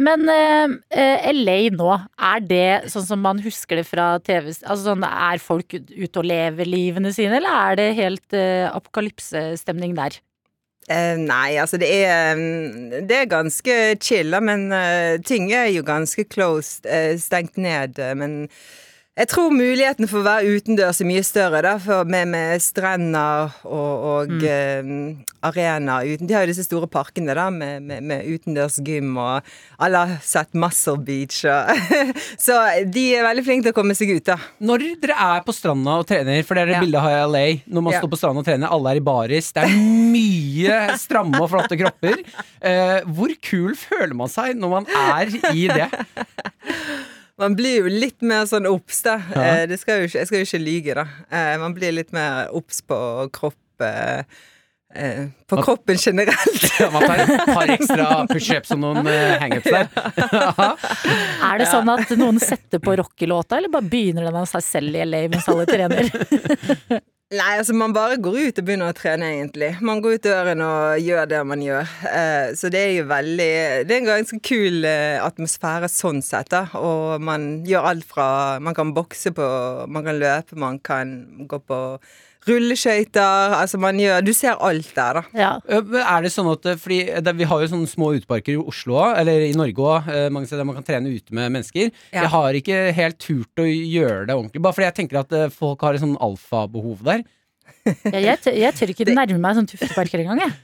Men eh, eh, LA nå, er det sånn som man husker det fra TV? Altså sånn, Er folk ute og lever livene sine, eller er det helt eh, apokalypsestemning der? Eh, nei, altså det er mm, Det er ganske chill, men eh, ting er jo ganske closed, eh, stengt ned. men jeg tror muligheten for å være utendørs er mye større, da, for med, med strender og, og eh, arenaer uten De har jo disse store parkene da, med, med, med utendørs gym, og alle har sett Muscle Beach. Og, så de er veldig flinke til å komme seg ut, da. Når dere er på stranda og trener, for det er det Ja. bildet jeg har i LA Når man Ja. står på stranda og trener, alle er i baris. Det er mye stramme og flotte kropper. Uh, hvor kul føler man seg når man er i det? Man blir jo litt mer sånn obs, da. Ja. Eh, det skal jo ikke, jeg skal jo ikke lyge, da. Eh, man blir litt mer obs på kropp eh, På kroppen generelt. Ja, man tar et par ekstra pushups og noen hangups der. Er det sånn at noen setter på rockelåta, eller bare begynner den av seg selv i LA mens alle trener? Nei, altså man bare går ut og begynner å trene, egentlig. Man går ut døren og gjør det man gjør. Uh, så det er jo veldig Det er en ganske kul uh, atmosfære sånn sett, da. Og man gjør alt fra Man kan bokse på, man kan løpe, man kan gå på rulleskøyter. Altså man gjør Du ser alt der, da. Ja. Eh, Er det sånn at eh, Fordi det, Vi har jo sånne små uteparker i Oslo òg, eller i Norge òg, mange steder der man kan trene ute med mennesker. Ja. Jeg har ikke helt turt å gjøre det ordentlig, bare fordi jeg tenker at eh, folk har et sånn alfabehov der. Ja, jeg, jeg tør ikke nærme meg sånn tufteparker engang, jeg.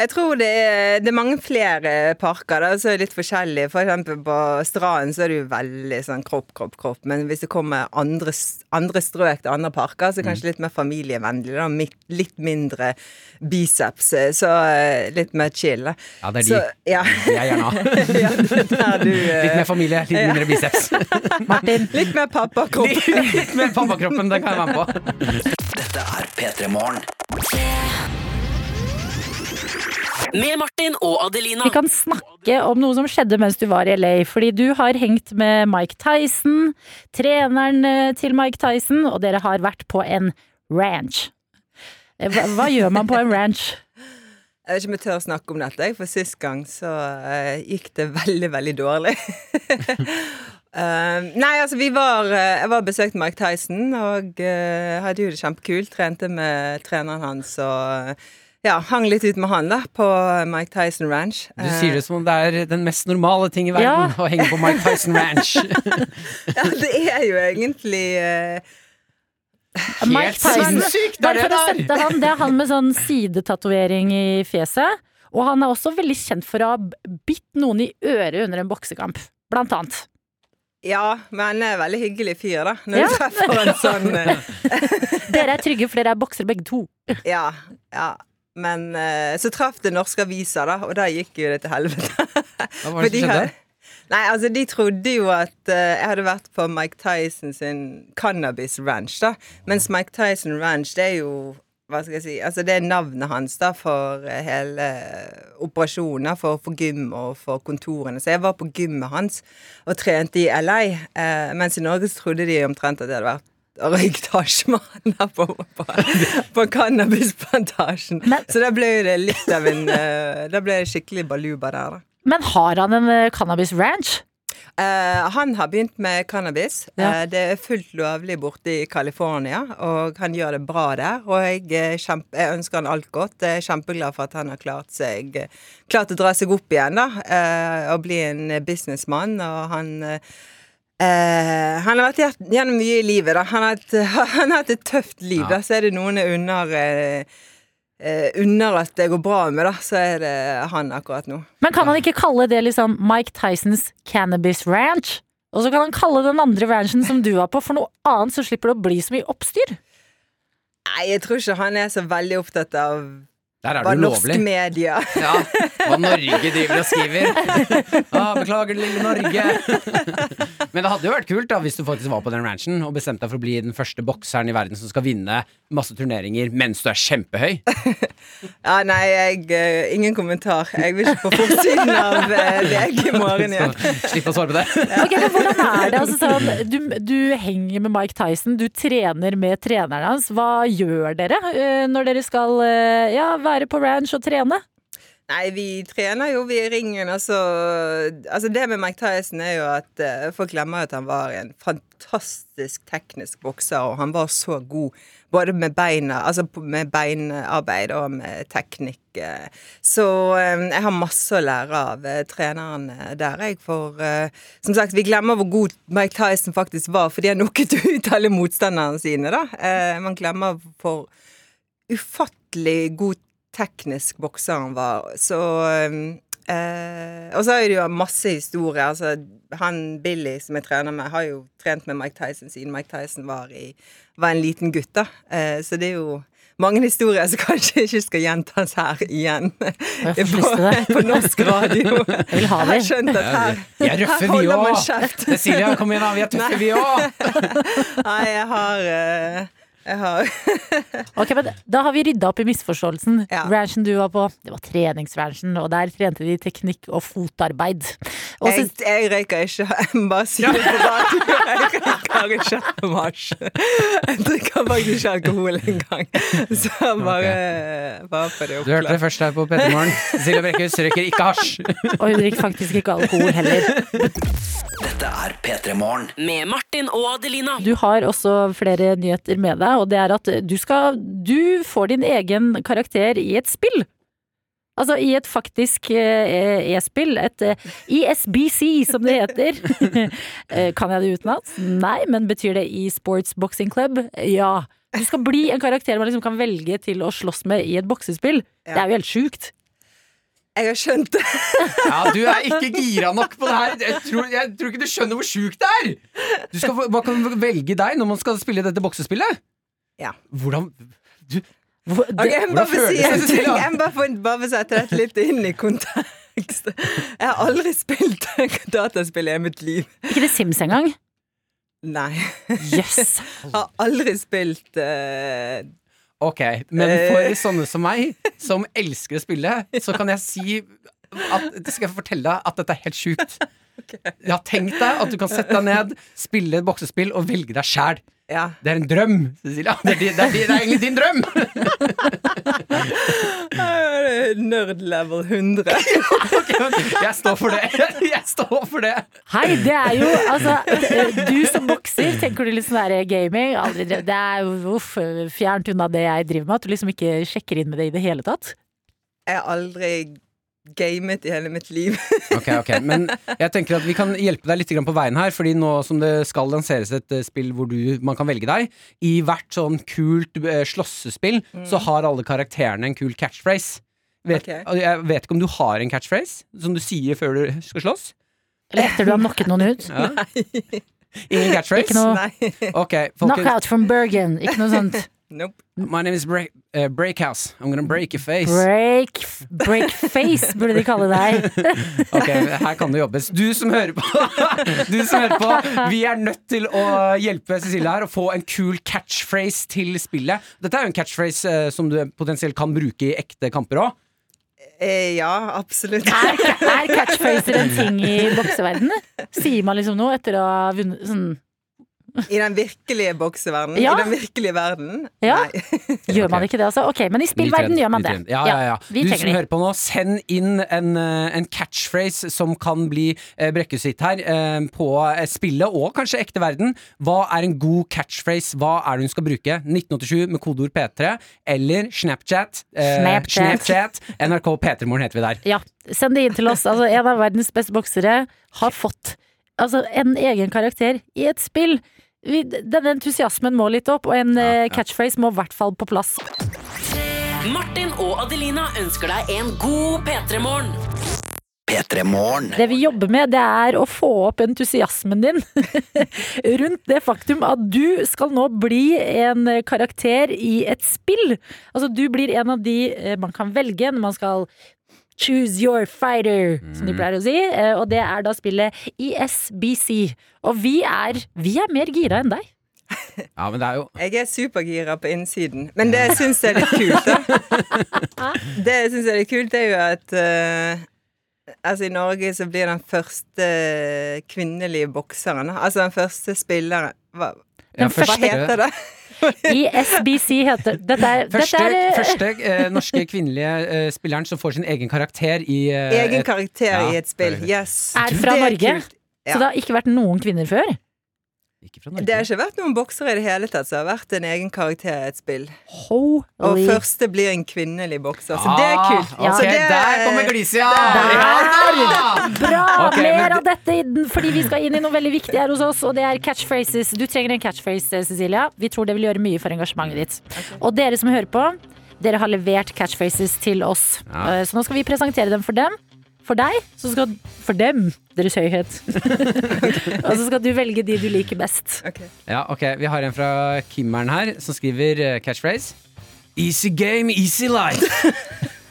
Jeg tror det er, det er mange flere parker da, som er litt forskjellige. For eksempel på stranden så er det jo veldig sånn kropp, kropp, kropp. Men hvis det kommer andre, andre strøk til andre parker, så er det kanskje litt mer familievennlig. Da, litt mindre biceps, eh, så eh, litt mer chill. da. Ja, det er de. Så, ja. Er gjerne ja, det du eh, Litt mer familie, litt mindre biceps. Martin. Litt mer pappakropp. Litt, litt mer pappakroppen, den kan jeg være med på. Dette er P3 Morgen. Med Martin og Adelina. Vi kan snakke om noe som skjedde mens du var i LA. Fordi du har hengt med Mike Tyson, treneren eh, til Mike Tyson, og dere har vært på en ranch. Eh, Hva, hva gjør man på en ranch? Jeg vet ikke om jeg tør å snakke om dette, for sist gang så uh, gikk det veldig, veldig dårlig. Uh, nei, altså vi var uh, Jeg var og besøkte Mike Tyson og uh, hadde jo det kjempekult. Trente med treneren hans og ja, hang litt ut med han da på Mike Tyson Ranch. Du sier det som om det er den mest normale ting i verden å henge på Mike Tyson Ranch. Ja, det er jo egentlig eh, Mike Tyson. sinnssykt, det er det der. sette han, det er han med sånn sidetatovering i fjeset. Og han er også veldig kjent for å ha bitt noen i øret under en boksekamp. Blant annet. Ja, men han er veldig hyggelig fyr, da. Når Ja. du treffer en sånn eh, Dere er trygge, for dere er boksere begge to. Ja, ja. Men eh, så traff det norske aviser, da, og da gikk jo det til helvete. Hva var det som skjedde? Nei, altså De trodde jo at uh, jeg hadde vært på Mike Tyson sin cannabis ranch. da Mens Mike Tyson ranch det er jo hva skal jeg si, altså det er navnet hans da for eh, hele operasjonen. For, for gym og for kontorene. Så jeg var på gymmet hans og trente i LA. uh, mens i Norge så trodde de omtrent at jeg hadde vært røykt hasj med på, på, på cannabisplantasjen. Så da ble det litt av en eh, Da ble det skikkelig baluba der. Men har han en eh, cannabis ranch? Uh, han har begynt med cannabis. Ja. Uh, det er fullt lovlig borte i California, og han gjør det bra der. Og jeg, kjempe, jeg ønsker han alt godt. Jeg er kjempeglad for at han har klart seg Klart å dra seg opp igjen, da. uh, og bli en businessmann. Og han eh, eh, han har vært gjennom mye i livet. da Han har hatt, han har hatt et tøft liv. Ja. da Så er det noen jeg unner eh, eh, Unner at det går bra med, da så er det han akkurat nå. Men kan han ikke kalle det liksom Mike Tysons Cannabis Ranch? Og så kan han kalle den andre ranchen som du var på, for noe annet, så slipper det å bli så mye oppstyr. Nei, jeg tror ikke han er så veldig opptatt av Der er hva det norsk media Ja, hva Norge driver og skriver. Ah, beklager, lille Norge. Men det hadde jo vært kult da hvis du faktisk var på den ranchen og bestemte deg for å bli den første bokseren i verden som skal vinne masse turneringer mens du er kjempehøy. Ja, nei, jeg, uh, ingen kommentar. Jeg vil ikke på forsiden av deg VG i morgen igjen. Slipp å svare på det. Ok, men hvordan er det? Altså, sånn, du, du henger med Mike Tyson, du trener med treneren hans. Hva gjør dere uh, når dere skal ja, være på ranch og trene? Nei, vi trener jo vi i ringen, altså. Altså Det med Mike Tyson er jo at uh, folk glemmer at han var en fantastisk teknisk bokser, og han var så god både med beina, altså med beinarbeid og med teknikk. Uh, Så eh, jeg har masse å lære av uh, treneren der, jeg. For som sagt, vi glemmer hvor god Mike Tyson faktisk var, fordi han nokket ut alle motstanderne sine, da. Man glemmer for ufattelig god teknisk bokser han var. Så eh, Og så er det jo masse historier. Altså, han Billy som jeg trener med, har jo trent med Mike Tyson siden Mike Tyson var, i, var en liten gutt. da. Eh, så det er jo mange historier som kanskje ikke skal gjentas her igjen. På, på norsk radio. Jeg vil ha det. Jeg har skjønt at her, Vi er røffe, her vi holder man kjeft. Cecilia, kom igjen, da. Vi er tøffe, vi òg. Nei, jeg har eh, Ok, men Da har vi rydda opp i misforståelsen. Ja. Ranchen du var på, det var treningsranchen, og der trente de teknikk og fotarbeid. Og så, jeg, jeg røyker ikke. Jeg bare sier det på radio. Jeg røyker ikke hasj. Jeg drikker faktisk ikke alkohol engang. Så bare, bare for det Du hørte det oppklart. først her på P3 Morgen. Silje Brekkhus røyker ikke hasj. og hun drikker faktisk ikke alkohol heller. Dette er P3 Morgen. Med Martin og Adelina. Du har også flere nyheter med deg, og det er at du skal Du får din egen karakter i et spill. Altså i et faktisk eh, e-spill. Et eh, ESBC, som det heter. Eh, kan jeg det utenat? Nei, men betyr det e-sports boxing club? Ja. Du skal bli en karakter man liksom kan velge til å slåss med i et boksespill. Det er jo helt sjukt. Jeg har skjønt det. Ja, Du er ikke gira nok på det her. Jeg tror, jeg tror ikke du skjønner hvor sjukt det er. Du skal få- kan velge deg når man skal spille dette boksespillet. Ja. Hvordan du, Hvor- Ok, jeg må bare si det, en ting. Jeg må bare bare sette dette litt inn i kontekst. Jeg har aldri spilt dataspill i mitt liv. Ikke det Sims engang? Nei. Yes. Jeg har aldri spilt eh, Ok, men for sånne som meg, som elsker å spille, så kan jeg si at, skal jeg fortelle deg at dette er helt sjukt. Ja, tenk deg at du kan sette deg ned, spille et boksespill og velge deg sjæl. Ja. Det er en drøm, Cecilia. Det er, det er, det er egentlig din drøm! Nerd level 100. Jeg står for det. Jeg står for det. Hei, det er jo altså Du som bokser, tenker du liksom der gaming? Aldri drevet Det er jo uff, fjernt unna det jeg driver med. At du liksom ikke sjekker inn med det i det hele tatt. Jeg har aldri gamet i hele mitt liv. Ok, ok, Men jeg tenker at vi kan hjelpe deg litt på veien her, Fordi nå som det skal lanseres et eh, spill hvor du, man kan velge deg I hvert sånn kult slåssespill mm. så har alle karakterene en kul catchphrase. Vet, okay. Jeg vet ikke om du har en catchphrase som du sier før du skal slåss? Eller etter du har knocket noen ut. Ja. Ingen catchphrase? Ikke noe- Nei. Ok, folkens. Knockout from Bergen. Ikke noe sånt. Nope. My name is break, uh, Breakhouse. I'm gonna break your face. Break, break face, burde de kalle deg. Ok, her kan det jobbes. Du som hører på, du som hører på vi er nødt til å hjelpe Cecilie her å få en kul catchphrase til spillet. Dette er jo en catchphrase uh, som du potensielt kan bruke i ekte kamper òg. Eh, ja, absolutt. Er, er catchphraser en ting i bokseverdenen? Sier man liksom noe etter å ha vunnet sånn I den virkelige bokseverdenen. Ja. I den virkelige verden. Ja. Nei. Gjør man ikke det, altså? Ok, men i spillverden gjør man det. Ja, ja, ja. vi Du som hører på nå, send inn en, eh, en catchphrase som kan bli eh, brekkehusitt her eh, på eh, spillet, og kanskje ekte verden. Hva er en god catchphrase? Hva er det hun skal bruke? 1987 med kodeord P3, eller Snapchat. eh, Snapchat. Snapchat. NRK P3morgen heter vi der. Ja, send det inn til oss. Altså, en av verdens beste boksere har fått altså, en egen karakter i et spill. Vi, denne entusiasmen må litt opp, og en eh, catchphrase må i hvert fall på plass. Martin og Adelina ønsker deg en god P3-morgen. P3 Det vi jobber med, det er å få opp entusiasmen din rundt det faktum at du skal nå bli en karakter i et spill. Altså, du blir en av de eh, man kan velge når man skal Choose your fighter, som de pleier å si. Eh, Og det er da spillet ESBC. Og vi er, vi er mer gira enn deg. Ja, men det er jo Jeg er supergira på innsiden. Men det jeg syns er litt kult, da Det jeg syns er litt kult, er jo at uh, Altså, i Norge så blir den første kvinnelige bokseren Altså den første spilleren Hva, ja, hva heter det? ISBC heter Dette er, Første, dette er eh, første eh, norske kvinnelige eh, spilleren som får sin egen karakter i eh, Egen et- karakter Ja, i et spill. Yes. Er fra Norge? Ja. Så det har ikke vært noen kvinner før? Ikke fra Det har ikke vært noen boksere i det hele tatt som har vært en egen karakter i et spill. Og Holy første blir en kvinnelig bokser, så det er kult. Ah, Så det- der kommer glisia! Ja! Bra! Okay, Mer det- av dette, fordi vi skal inn i noe veldig viktig her hos oss, og det er catchphrases. Du trenger en catchphrase, Cecilia. Vi tror det vil gjøre mye for engasjementet ditt. Og dere som hører på, dere har levert catchphrases til oss. Ja. Eh, Så nå skal vi presentere dem for dem. For deg, så skal For dem, Deres Høyhet. og så skal du velge de du liker best. Okay. Ja, ok, Vi har en fra Kimmeren her som skriver eh, catchphrase. Easy game, easy life.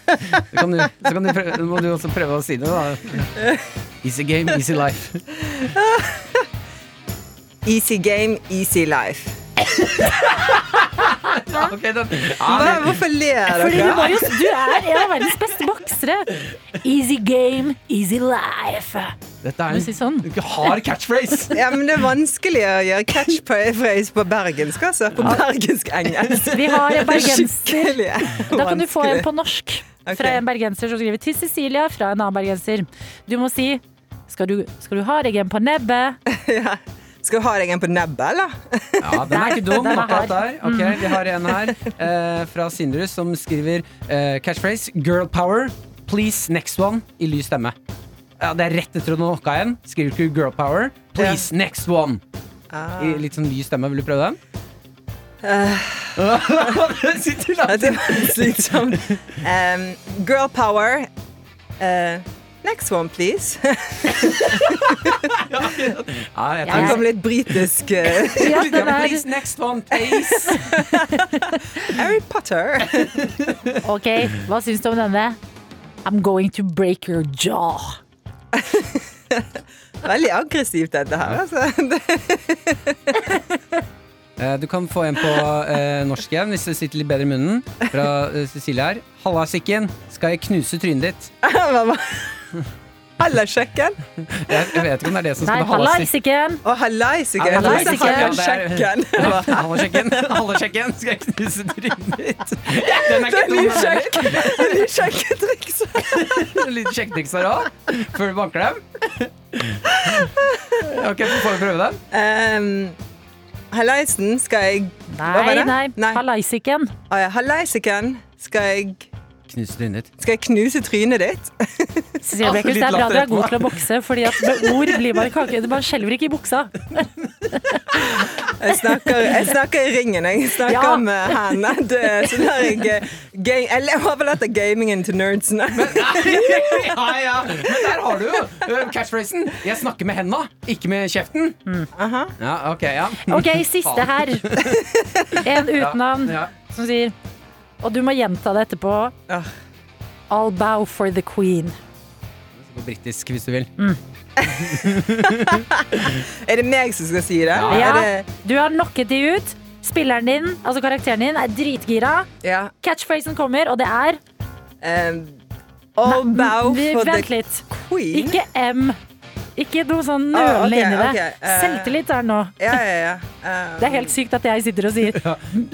Så kan du, så kan du prøve, må du også prøve å si det, da. Easy game, easy life. Easy game, easy life. Ok, den, Hva, ja, hvorfor ler dere? må du er en av verdens beste boksere. Easy game, easy life. dette er du si sånn? hard catchphrase. Ja, men det er vanskelig å gjøre catchphrase på bergensk, altså. På bergensk-engelsk. Vi har en bergenser. Da kan du få en på norsk fra en bergenser som skriver til Cecilia fra en annen bergenser. Du må si skal du, skal du ha deg en på nebbet? Skal du ha deg en på nebbet, eller? Ja, den er ikke dum. Den er akkurat der. Ok, Vi har en her eh, fra Sindrus som skriver eh, catchphrase Girl power, please next one i lys stemme. Ja, Det er rett etter å knocka igjen. Skriver du girl power, please next one. Ah. I litt sånn lys stemme. Vil du prøve den? Sitter Ja, langt inne. slitsomt. Um, girl power. Uh, next one, please. Ja, jeg Ja, Det kom litt britisk uh, Ja, det var... Please next one, please. Harry Potter. ok, hva syns du om denne? I'm going to break your jaw. Veldig aggressivt, dette her. Altså. Eh, Du kan få en på eh, norsk igjen, hvis det sitter litt bedre i munnen. Fra eh, Cecilie her. Halla, Sikken. Skal jeg knuse trynet ditt? Hallasjekken? Jeg, jeg vet ikke om det er det som Nei, skal halla, Sikken. hallaisiken! Hallaisiken. Ja, Jeg trodde hallaisiken, det var. Halla, Sikken. Halla, Sikken. Skal jeg knuse trynet ditt? Den er Det ikke er den sjekk. Ny sjekketriks. Litt sjekketriks her òg, før du banker dem. Ok, får vi prøve den? Um, hallaisen skal jeg Hva var Nei, det? nei, Nei. hallaisiken. Å ja, Hallaisiken skal jeg Knuse trynet ditt. Skal jeg knuse trynet ditt? Cecilie Brekkhus, det er bra du er god til å bokse, Fordi at med ord blir man kake. Man skjelver ikke i buksa. Jeg snakker, jeg snakker i ringen. Jeg snakker Ja. med henne. Det, så der jeg, game, ga- jeg overlater gamingen til nerdsene. ja, ja. Men der har du jo catchphrasen. Jeg snakker med henda, ikke med kjeften. Aha. Ja, ok, ja. Ok, siste her. En uten navn Ja. som sier Og du må gjenta det etterpå. Ja. I'll bow for the queen. På britisk, hvis du vil. Er det meg som skal si det? Ja. Er det Du har knocket de ut. Spilleren din, altså karakteren din, er dritgira. ja. Catchphrasen kommer, og det er Um, all bow for the litt. queen. Ikke M. Ikke noe sånn Ah, nølende ok, inni det. Okay, uh, Selvtillit er nå. Ja, ja, ja. Um, Det er helt sykt at jeg sitter og sier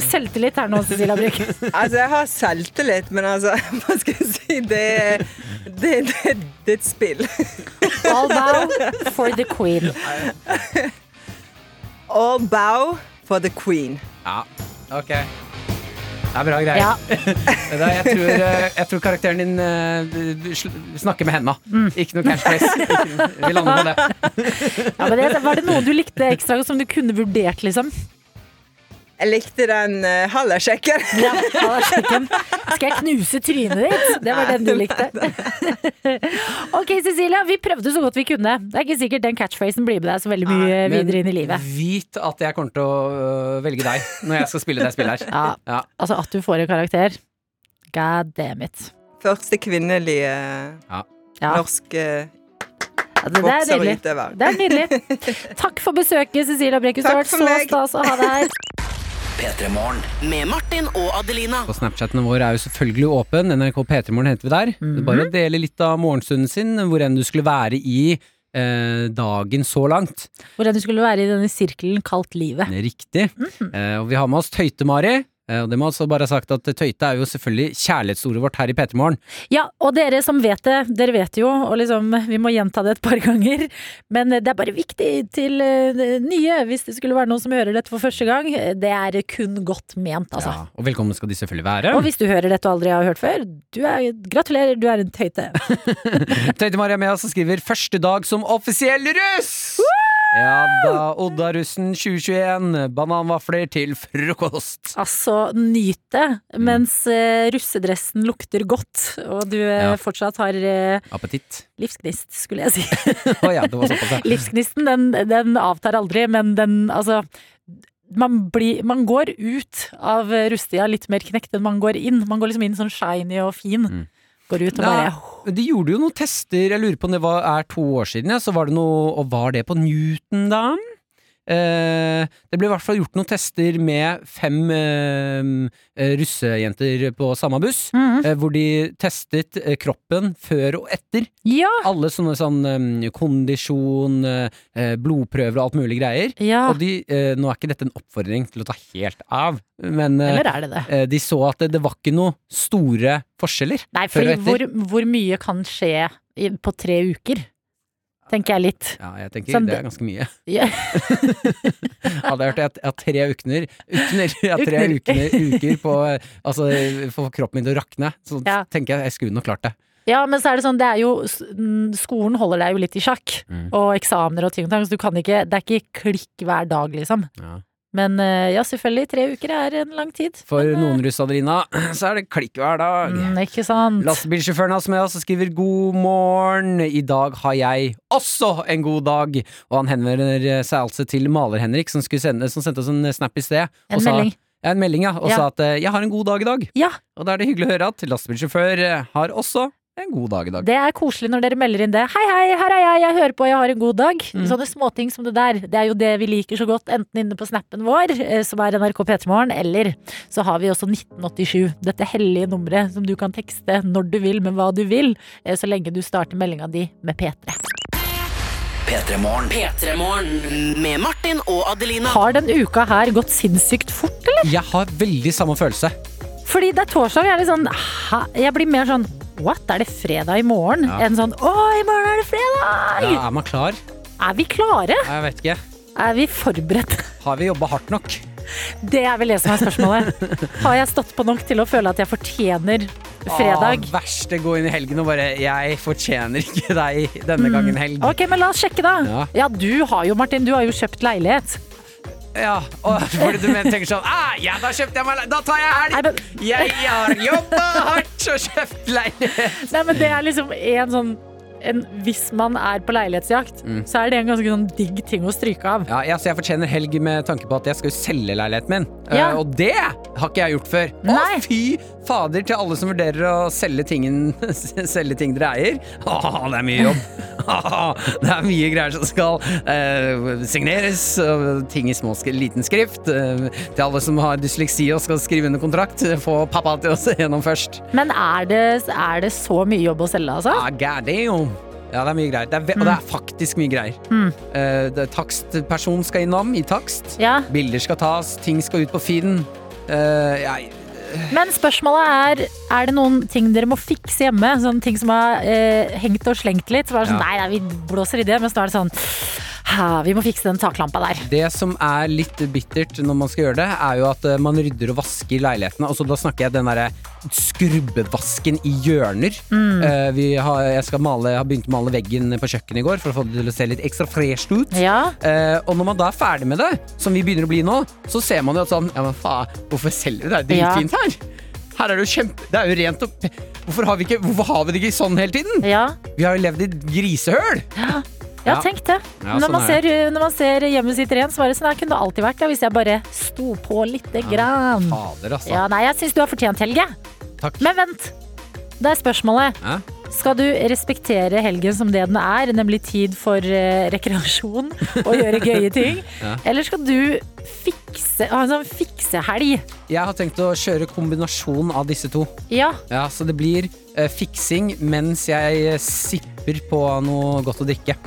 selvtillit her nå, Cecilia Brygg. Altså, jeg har selvtillit, men altså, hva skal jeg si? Det er, det, det, det er et spill. All bow for the queen. All bow for the queen. Ja, ok. Det er bra greier. Ja. Da, jeg, tror, eh, jeg tror karakteren din eh, snakker med henda. Mm. Ikke noe catchphrase. Ikke- Vi lander på det. Ja, men det, var det noe du likte ekstra som du kunne vurdert, liksom? Jeg likte den uh, hallersjekken. Ja, hallersjekken. Skal jeg knuse trynet ditt? Det var den du likte. Ok, Cecilia, vi prøvde så godt vi kunne. Det er ikke sikkert den catchphrasen blir med deg så veldig mye Nei, videre inn i livet. Vit at jeg kommer til å øh, velge deg når jeg skal spille det spillet her. Ja, Ja. altså at du får en karakter. God damn it. Første kvinnelige Ja, norske det er nydelig. Det er nydelig. Takk for besøket, Cecilia Brekkhus. Det har Takk vært for så stas å ha deg her. P3 Med Martin og Adelina. Og Snapchaten vår er jo selvfølgelig åpen. NRK P3morgen heter vi der. Mhm. Det er Bare dele litt av morgenstunden sin, hvor enn du skulle være i eh, dagen så langt. Hvor enn du skulle være i denne sirkelen kalt livet. Riktig. Mhm. Eh, og vi har med oss Tøyte-Mari. Eh, og det må altså bare ha sagt at Tøyte er jo selvfølgelig kjærlighetsordet vårt her i P3morgen. Ja, og dere som vet det, dere vet jo, og liksom, vi må gjenta det et par ganger, men det er bare viktig til eh, nye, hvis det skulle være noen som hører dette for første gang. Det er kun godt ment, altså. Ja, og velkommen skal de selvfølgelig være. Og hvis du hører dette og aldri har hørt før, du er, gratulerer, du er en tøyte. tøyte Maria oss og skriver 'første dag som offisiell russ'! Ja da, Odda-russen 2021. Bananvafler til frokost. Altså, nyt det mens eh, russedressen lukter godt, og du eh, Ja. fortsatt har eh, Appetitt. livsgnist, skulle jeg si. oh, ja, det var såpass, ja. Livsgnisten, den, den avtar aldri, men den, altså man, blir, man går ut av russetida litt mer knekt enn man går inn. Man går liksom inn sånn shiny og fin. Mm. Går ut og bare Ja, de gjorde jo noen tester, jeg lurer på om det var, er to år siden, ja, så var det noe, og var det på Newton da? Eh, det ble i hvert fall gjort noen tester med fem eh, eh, russejenter på samme buss, mm. hvor de testet kroppen før og etter. Ja! Alle sånne sånn kondisjon, blodprøver og alt mulig greier. ja. Og de, nå er ikke dette en oppfordring til å ta helt av, men det det? de så at det, det var ikke noe store forskjeller. Nei, før og etter. hvor, hvor mye kan skje på tre uker? Tenker jeg litt. Ja, jeg tenker Sånn det er ganske mye. Yeah. Hadde jeg hørt jeg har tre ukner, ukner, jeg har tre Ukner. uker på Altså, for kroppen min til å rakne, så Ja. tenker jeg jeg skulle nok klart det. Ja, men så er det sånn, det er jo Skolen holder deg jo litt i sjakk. Mm. Og eksamener og ting og tang, så du kan ikke Det er ikke klikk hver dag, liksom. Ja. Men eh, ja, selvfølgelig, tre uker er en lang tid. For Men, eh, noen russ, Adelina, så er det klikk hver dag. Mm, ikke sant? Lastebilsjåføren har med oss og skriver 'God morgen'. I dag har jeg også en god dag. Og han henvender seg altså til Maler-Henrik, som, sende, som sendte oss en snap i sted. En og sa- melding. Ja, en melding, ja. Og Ja. sa at eh, 'jeg har en god dag i dag'. Ja. Og da er det hyggelig å høre at lastebilsjåfør eh, har også en god dag i dag. Det er koselig når dere melder inn det. Hei, hei, her er jeg, jeg hører på, jeg har en god dag. Mm. Sånne småting som det der. Det er jo det vi liker så godt, enten inne på snappen vår, eh, som er NRK P3morgen, eller så har vi også 1987. Dette hellige nummeret som du kan tekste når du vil, med hva du vil, eh, så lenge du starter meldinga di med P3. Petremorne. Petremorne. Med Martin og Adelina. Har den uka her gått sinnssykt fort, eller? Jeg har veldig samme følelse. Fordi det er torsdag, jeg er litt sånn? Jeg blir mer sånn What, er det fredag i morgen? Ja. En sånn Å, i morgen er det fredag! Ja, er man klar? Er vi klare? Jeg vet ikke. Er vi forberedt? Har vi jobba hardt nok? Det er vel det som er spørsmålet. Har jeg stått på nok til å føle at jeg fortjener fredag? Ah, verste gå inn i helgen og bare Jeg fortjener ikke deg denne gangen helg. Ok, men la oss sjekke, da. Ja. Ja, du har jo, Martin, du har jo kjøpt leilighet. Ja, og fordi du tenker sånn ah, Ja, da kjøpte jeg meg leilighet, Da tar jeg helg! men, Jeg har jobba hardt kjøpt leilighet! nei, men det er liksom en sånn en, Hvis man er på leilighetsjakt, Mm. så er det en ganske sånn digg ting å stryke av. Ja, jeg, så jeg fortjener helg med tanke på at jeg skal jo selge leiligheten min. Ja. uh, og det har ikke jeg gjort før. Nei. Å, fy fader til alle som vurderer å selge, tingen, selge ting dere eier. Åh, det er mye jobb. Det er mye greier som skal uh, signeres. og ting i små, liten skrift. Eh, til alle som har dysleksi og skal skrive under kontrakt, få pappa til å se gjennom først. Men er det, er det så mye jobb å selge, altså? Ja, Ah. Ja, det er mye greier. Det er, Og det er faktisk mye greier. Mm. Uh, det, takstperson skal innom i takst. Ja. Bilder skal tas, ting skal ut på Finn. Uh, jeg- Men spørsmålet er Er det noen ting dere må fikse hjemme? Sånne ting som har eh, hengt og slengt litt? Så er det sånn, Ja. nei, nei, vi blåser i det. Men så er det sånn «Ha, Vi må fikse den taklampa der. det som er litt bittert når man skal gjøre det, er jo at eh, man rydder og vasker leilighetene. Og så da snakker jeg den derre skrubbevasken i hjørner. Mm. Vi har, jeg skal male, jeg har begynt å male veggen på kjøkkenet i går for å få det til å se litt ekstra fresht ut. Ja. Eh, og når man da er ferdig med det, som vi begynner å bli nå, så ser man jo at sånn Ja, men faen, hvorfor selger vi det? Det er Ja. dritfint her. Her er det jo kjempe Det er jo rent og Hvorfor har vi, ikke, hvorfor har vi det ikke sånn hele tiden? Ja, Vi har jo levd i et grisehøl! ja Ja. tenk det. Ja, når, sånn man er ser, når man ser hjemmet sitt rent, så var det sånn Her kunne det alltid vært Ja, hvis jeg bare sto på lite grann. Fader, altså. Ja, nei, jeg syns du har fortjent helge. Takk. Men vent. Det er spørsmålet. Ja? Skal du respektere helgen som det den er, nemlig tid for uh, rekreasjon og gjøre gøye ting? Ja. Eller skal du fikse, ha en sånn fiksehelg? Jeg har tenkt å kjøre kombinasjon av disse to. Ja. Ja, Så det blir uh, fiksing mens jeg eh, sipper på noe godt å drikke.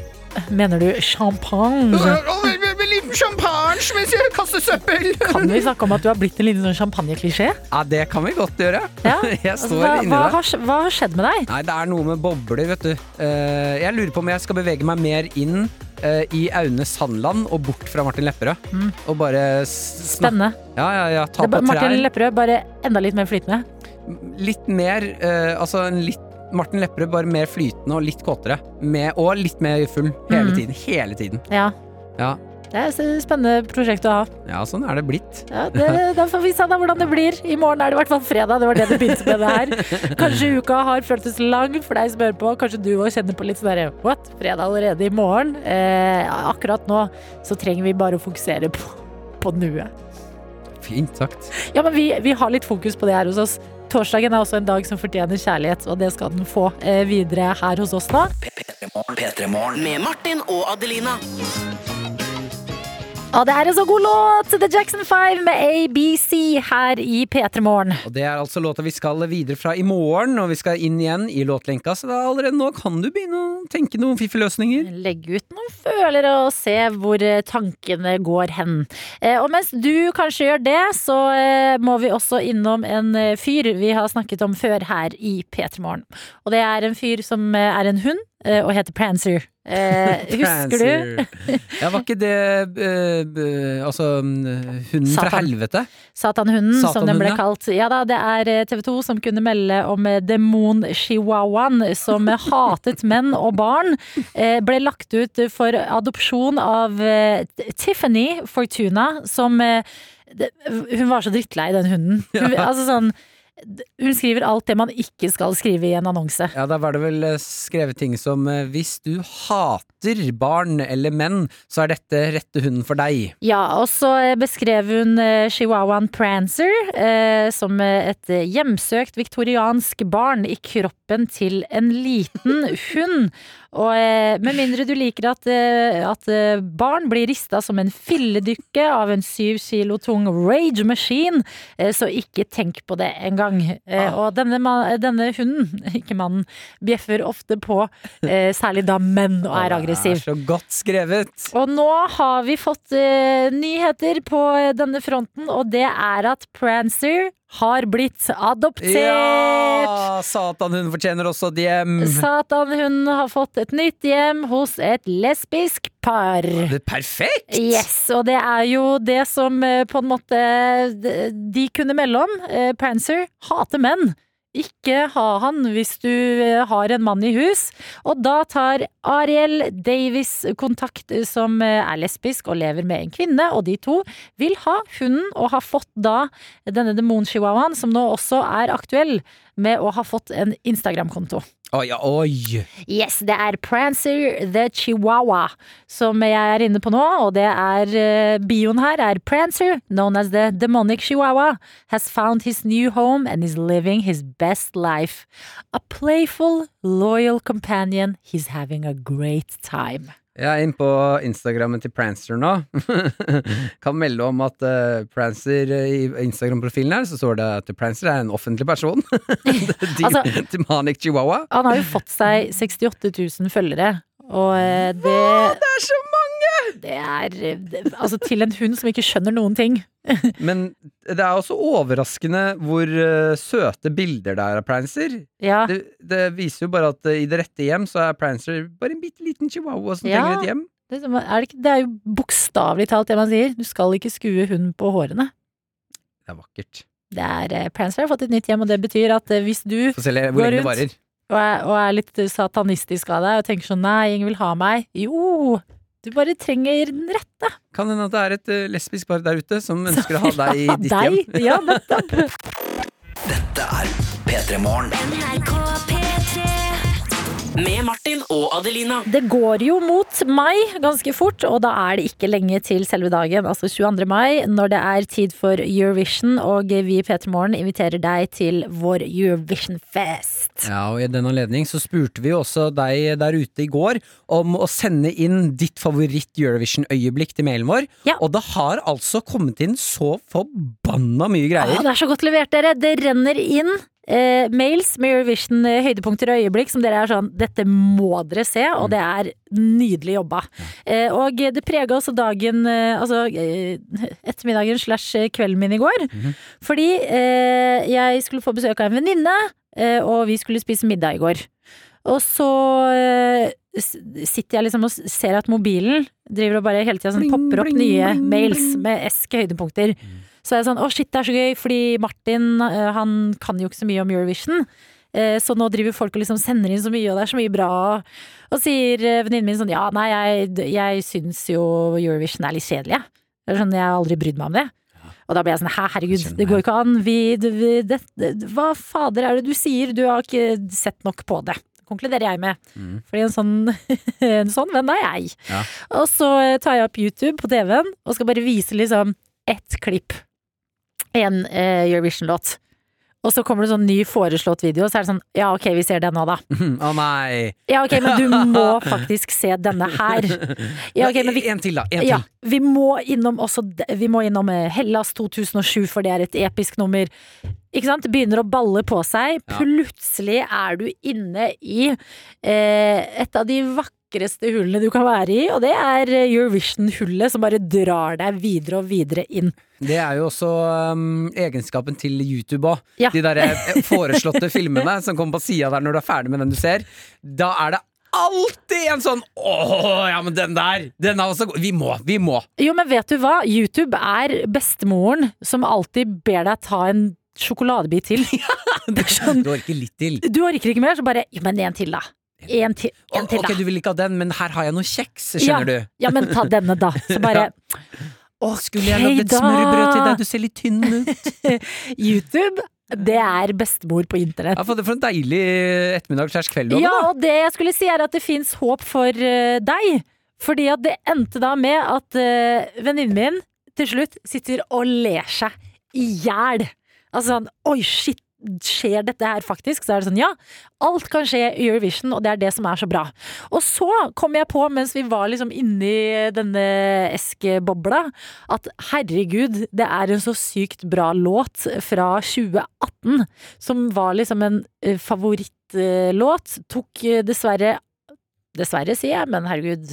Mener du champagne? En liten champagne mens jeg kaster søppel! Kan vi snakke om at du har blitt en liten sånn champagneklisjé? Ja, det kan vi godt gjøre. Ja. Jeg Altså, står hva, inni hva, det. har, hva har skjedd med deg? Nei, det er noe med bobler, vet du. Eh, jeg lurer på om jeg skal bevege meg mer inn eh, i Aune Sandland og bort fra Martin Lepperød. Og bare Spennende. Ja, ja, ja. Ta på trær. Martin. Lepperød, bare enda litt mer flytende. Litt mer eh, Altså en litt Martin Lepperød, bare mer flytende og litt kåtere. Med, og litt mer full. Hele Mm. tiden. Hele tiden. Ja. Ja. Det er et spennende prosjekt å ha. ja, sånn er det blitt. Ja, det, da får vi se da hvordan det blir. I morgen er det i hvert fall fredag. Det var det det begynte med det her. Kanskje uka har føltes lang for deg som hører på. Kanskje du òg kjenner på litt sånn derre What? Fredag allerede i morgen? Eh, akkurat nå så trenger vi bare å fokusere på, på nuet. Fint sagt. Ja, men vi, vi har litt fokus på det her hos oss. Torsdagen er også en dag som fortjener kjærlighet, og det skal den få eh, videre her hos oss nå. P3 Morgen. Med Martin og Adelina. Og det er en så god låt! The Jackson 5 med ABC her i P3 Morgen. Og det er altså låta vi skal videre fra i morgen, og vi skal inn igjen i låtlenka, så da allerede nå kan du begynne å tenke noen fiffige løsninger. Legge ut noen følere og se hvor eh, tankene går hen. Eh, og mens du kanskje gjør det, så eh, må vi også innom en fyr vi har snakket om før her i P3 Morgen. Og det er en fyr som er en hund og heter Prancer. Eh, husker du? Ja, var ikke det uh, eh, Altså hunden hunden fra helvete? Satanhunden, som den ble kalt. Ja da, det er eh, TV 2 som kunne melde om eh, demon-chihuahuaen som eh, hatet menn og barn. eh, Ble lagt ut for adopsjon av eh, Tiffany Fortuna, som eh, Hun var så drittlei, den hunden. Hun, altså sånn Hun skriver alt det man ikke skal skrive i en annonse. Ja, da var det vel eh, skrevet ting som eh, hvis du hater barn eller menn, så er dette rette hunden for deg. Ja, og så eh, beskrev hun Chihuahuan chihuahuaen Prancer eh, som et hjemsøkt viktoriansk barn i kroppen til en liten hund. Og eh, med mindre du liker at, eh, at eh, barn blir rista som en filledykke av en syv kilo tung rage machine, så ikke tenk på det engang. Ah. og denne, denne hunden, ikke mannen, bjeffer ofte på særlig da menn og er aggressiv. Det er så godt skrevet. Og nå har vi fått nyheter på denne fronten, og det er at Prancer har blitt adoptert. Ja! Satan, hun fortjener også et hjem. Satan, hun har fått et nytt hjem hos et lesbisk par. Det er perfekt! Yes, og det er jo det som eh, på en måte de- kunne melde om. Eh, Prancer hater menn. Ikke ha han hvis du eh, har en mann i hus. Og da tar Ariel Davis kontakt, eh, som eh, er lesbisk og lever med en kvinne, og de to vil ha hunden, og har fått da denne demon-chihuahuaen, som nå også er aktuell med å ha fått en Instagram-konto. Oi, oi. Yes, det er Prancer the Chihuahua som jeg er inne på nå, og det er eh, bioen her er Prancer, known as the demonic chihuahua, has found his new home and is living his best life. A playful, loyal companion, he's having a great time. Jeg er inne på Instagrammen til Prancer nå. kan melde om at uh, Prancer eh, i Instagram-profilen her, så står det at Prancer er en offentlig person. Altså- Demonic chihuahua. Han har jo fått seg 68 000 følgere, og eh, det Det er så mange! Det er det, Altså, til en hund som ikke skjønner noen ting. Men det er også overraskende hvor uh, søte bilder det er av Prancer. Ja. Det, det viser jo bare at uh, i det rette hjem så er Prancer bare en bitte liten chihuahua som Ja. trenger et hjem. Det, er det, det er jo bokstavelig talt det man sier. Du skal ikke skue hunden på hårene. Det er vakkert. Det er uh, Prancer har fått et nytt hjem, og det betyr at hvis du Går rundt. og er, og er litt satanistisk av deg og tenker sånn nei, ingen vil ha meg. Jo, du bare trenger den rette. Kan hende at det er et eh, lesbisk par der ute som ønsker å ha deg i ditt deg. hjem. Ja, nettopp. Dette er P3 Morgen. Med Martin og Adelina. Det går jo mot mai ganske fort, og da er det ikke lenge til selve dagen, altså 22. mai, når det er tid for Eurovision, og vi i P3 Morgen inviterer deg til vår Eurovision-fest. Ja, og I den anledning så spurte vi også deg der ute i går om å sende inn ditt favoritt-Eurovision-øyeblikk til mailen vår. Ja. Og det har altså kommet inn så forbanna mye greier. Ja, det er så godt levert, dere! Det renner inn eh, mails med Eurovision-høydepunkter og øyeblikk som dere er sånn Dette må dere se, og det er nydelig jobba. Eh, og det prega også dagen eh, Altså eh, ettermiddagen slash kvelden min i går. Fordi eh, jeg skulle få besøk av en venninne, eh, og vi skulle spise middag i går. Og så eh, sitter jeg liksom og ser at mobilen driver og bare hele tida sånn popper opp nye mails med eske høydepunkter. Så er jeg sånn, å shit, det er så gøy, fordi Martin eh, han kan jo ikke så mye om Eurovision. Eh, Så nå driver folk og liksom sender inn så mye, og det er så mye bra. Og sier eh, venninnen min sånn, ja, nei, jeg, jeg syns jo Eurovision er litt kjedelig, jeg. Det sånn, jeg har aldri brydd meg om det. Og da ble jeg sånn, hæ, herregud, det går ikke an. Vi, vi, det, det, hva fader er det du sier? Du har ikke sett nok på det. Konkluderer jeg med. Mm. Fordi en sånn, en sånn venn er jeg. Ja. Og så tar jeg opp YouTube på TV-en og skal bare vise liksom ett klipp. En eh, Eurovision-låt. Og så kommer det sånn ny foreslått video, og så er det sånn Ja, ok, vi ser den nå, da. Å nei! Ja, ok, men du må faktisk se denne her. Ja, okay, men vi, En til, da. En ja, vi må innom også Vi må innom eh, Hellas 2007, for det er et episk nummer. Ikke sant? Begynner å balle på seg. Plutselig er du inne i eh, et av de vakreste hullene du kan være i, og det er eh, Eurovision-hullet som bare drar deg videre og videre inn. Det er jo også um, egenskapen til YouTube òg. Ja. De der eh, foreslåtte filmene som kommer på sida der når du er ferdig med den du ser. Da er det alltid en sånn Åh, ja, men den der! Den er også god. Vi må, vi må! Jo, men vet du hva? YouTube er bestemoren som alltid ber deg ta en sjokoladebit til. Er sånn, Du orker litt til. du orker ikke mer, så bare Ja, men en til, da. En til, en til ok, da. du vil ikke ha den, men her har jeg noe kjeks, skjønner ja, du. Ja, men ta denne, da. Så bare Å, skulle jeg lagd et smørbrød til deg, du ser litt tynn ut. YouTube Det er bestemor på internett. Ja, for, for en deilig ettermiddag slash kveld. Ja, og det jeg skulle si er at det fins håp for uh, deg. Fordi at det endte da med at uh, venninnen min til slutt sitter og ler seg i hjel. Altså sånn Oi, shit, skjer dette her faktisk? Så er det sånn, ja. Alt kan skje i Eurovision, og det er det som er så bra. Og så kom jeg på, mens vi var liksom inni denne eskebobla, at herregud, det er en så sykt bra låt fra 2018, som var liksom en eh, favorittlåt. Tok eh, dessverre Dessverre, sier jeg, men herregud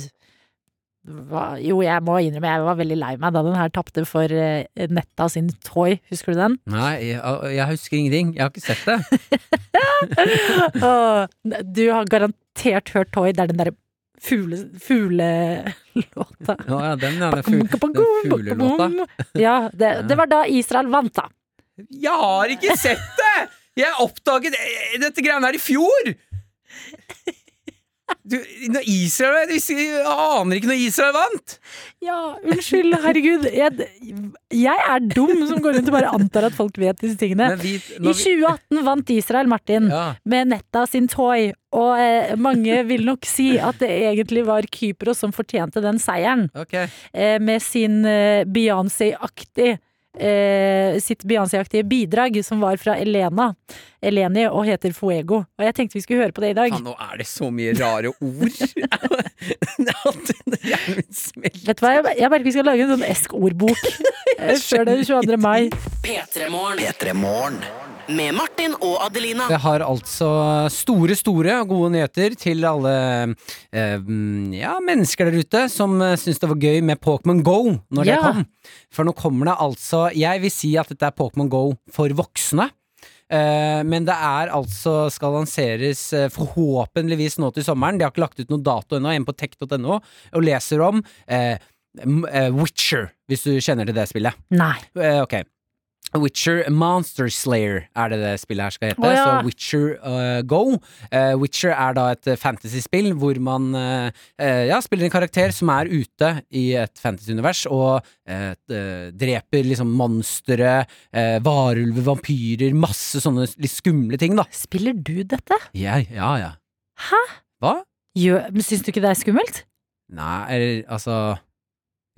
hva, Jo, jeg må innrømme, jeg var veldig lei meg da den her tapte for eh, Netta sin Toy. Husker du den? Nei, jeg, jeg husker ingenting. Jeg har ikke sett det. Åh, du har garantert hørt Toy. Det er den derre fugle- fuglelåta. Å ja, den, ja, den, ful, den fuglelåta. Ja, det, det var da Israel vant, da. Jeg har ikke sett det! Jeg oppdaget eh, dette greiene her i fjor! Du, Israel Jeg aner ikke når Israel vant! Ja, unnskyld, herregud. Jeg, jeg er dum som går rundt og bare antar at folk vet disse tingene. Vi, I 2018 vant Israel, Martin, ja, med Netta sin Toy. Og eh, mange vil nok si at det egentlig var Kypros som fortjente den seieren. Okay. Eh, med sin eh, Beyoncé-aktig eh, sitt Beyoncé-aktige bidrag, som var fra Elena. Eleni, og heter Fuego. Og jeg tenkte vi skulle høre på det i dag. Ja, nå er det så mye rare ord. Vet du hva, jeg, jeg merker vi skal lage en sånn esk-ordbok eh, før den 22. mai. P3morgen. Med Martin og Adelina. Jeg har altså store, store og gode nyheter til alle eh, ja, mennesker der ute som uh, syns det var gøy med Pokémon Go når det kom. For nå kommer det altså Jeg vil si at dette er Pokémon Go for voksne. Eh, men det er altså skal lanseres eh, forhåpentligvis nå til sommeren. De har ikke lagt ut noen dato ennå. En på tech.no og leser om eh, Witcher, hvis du kjenner til det spillet. Nei. Ok. Witcher Monster Slayer er det det spillet her skal hete. Oh, ja. Så Witcher uh, Go. Uh, Witcher er da et eh, fantasyspill hvor man uh, ja, spiller en karakter som er ute i et fantasyunivers og dreper liksom monstre, varulver, vampyrer, masse sånne litt skumle ting, da. Spiller du dette? Ja, ja. ja. Hæ? Hva? Men syns du ikke det er skummelt? Nei, eller altså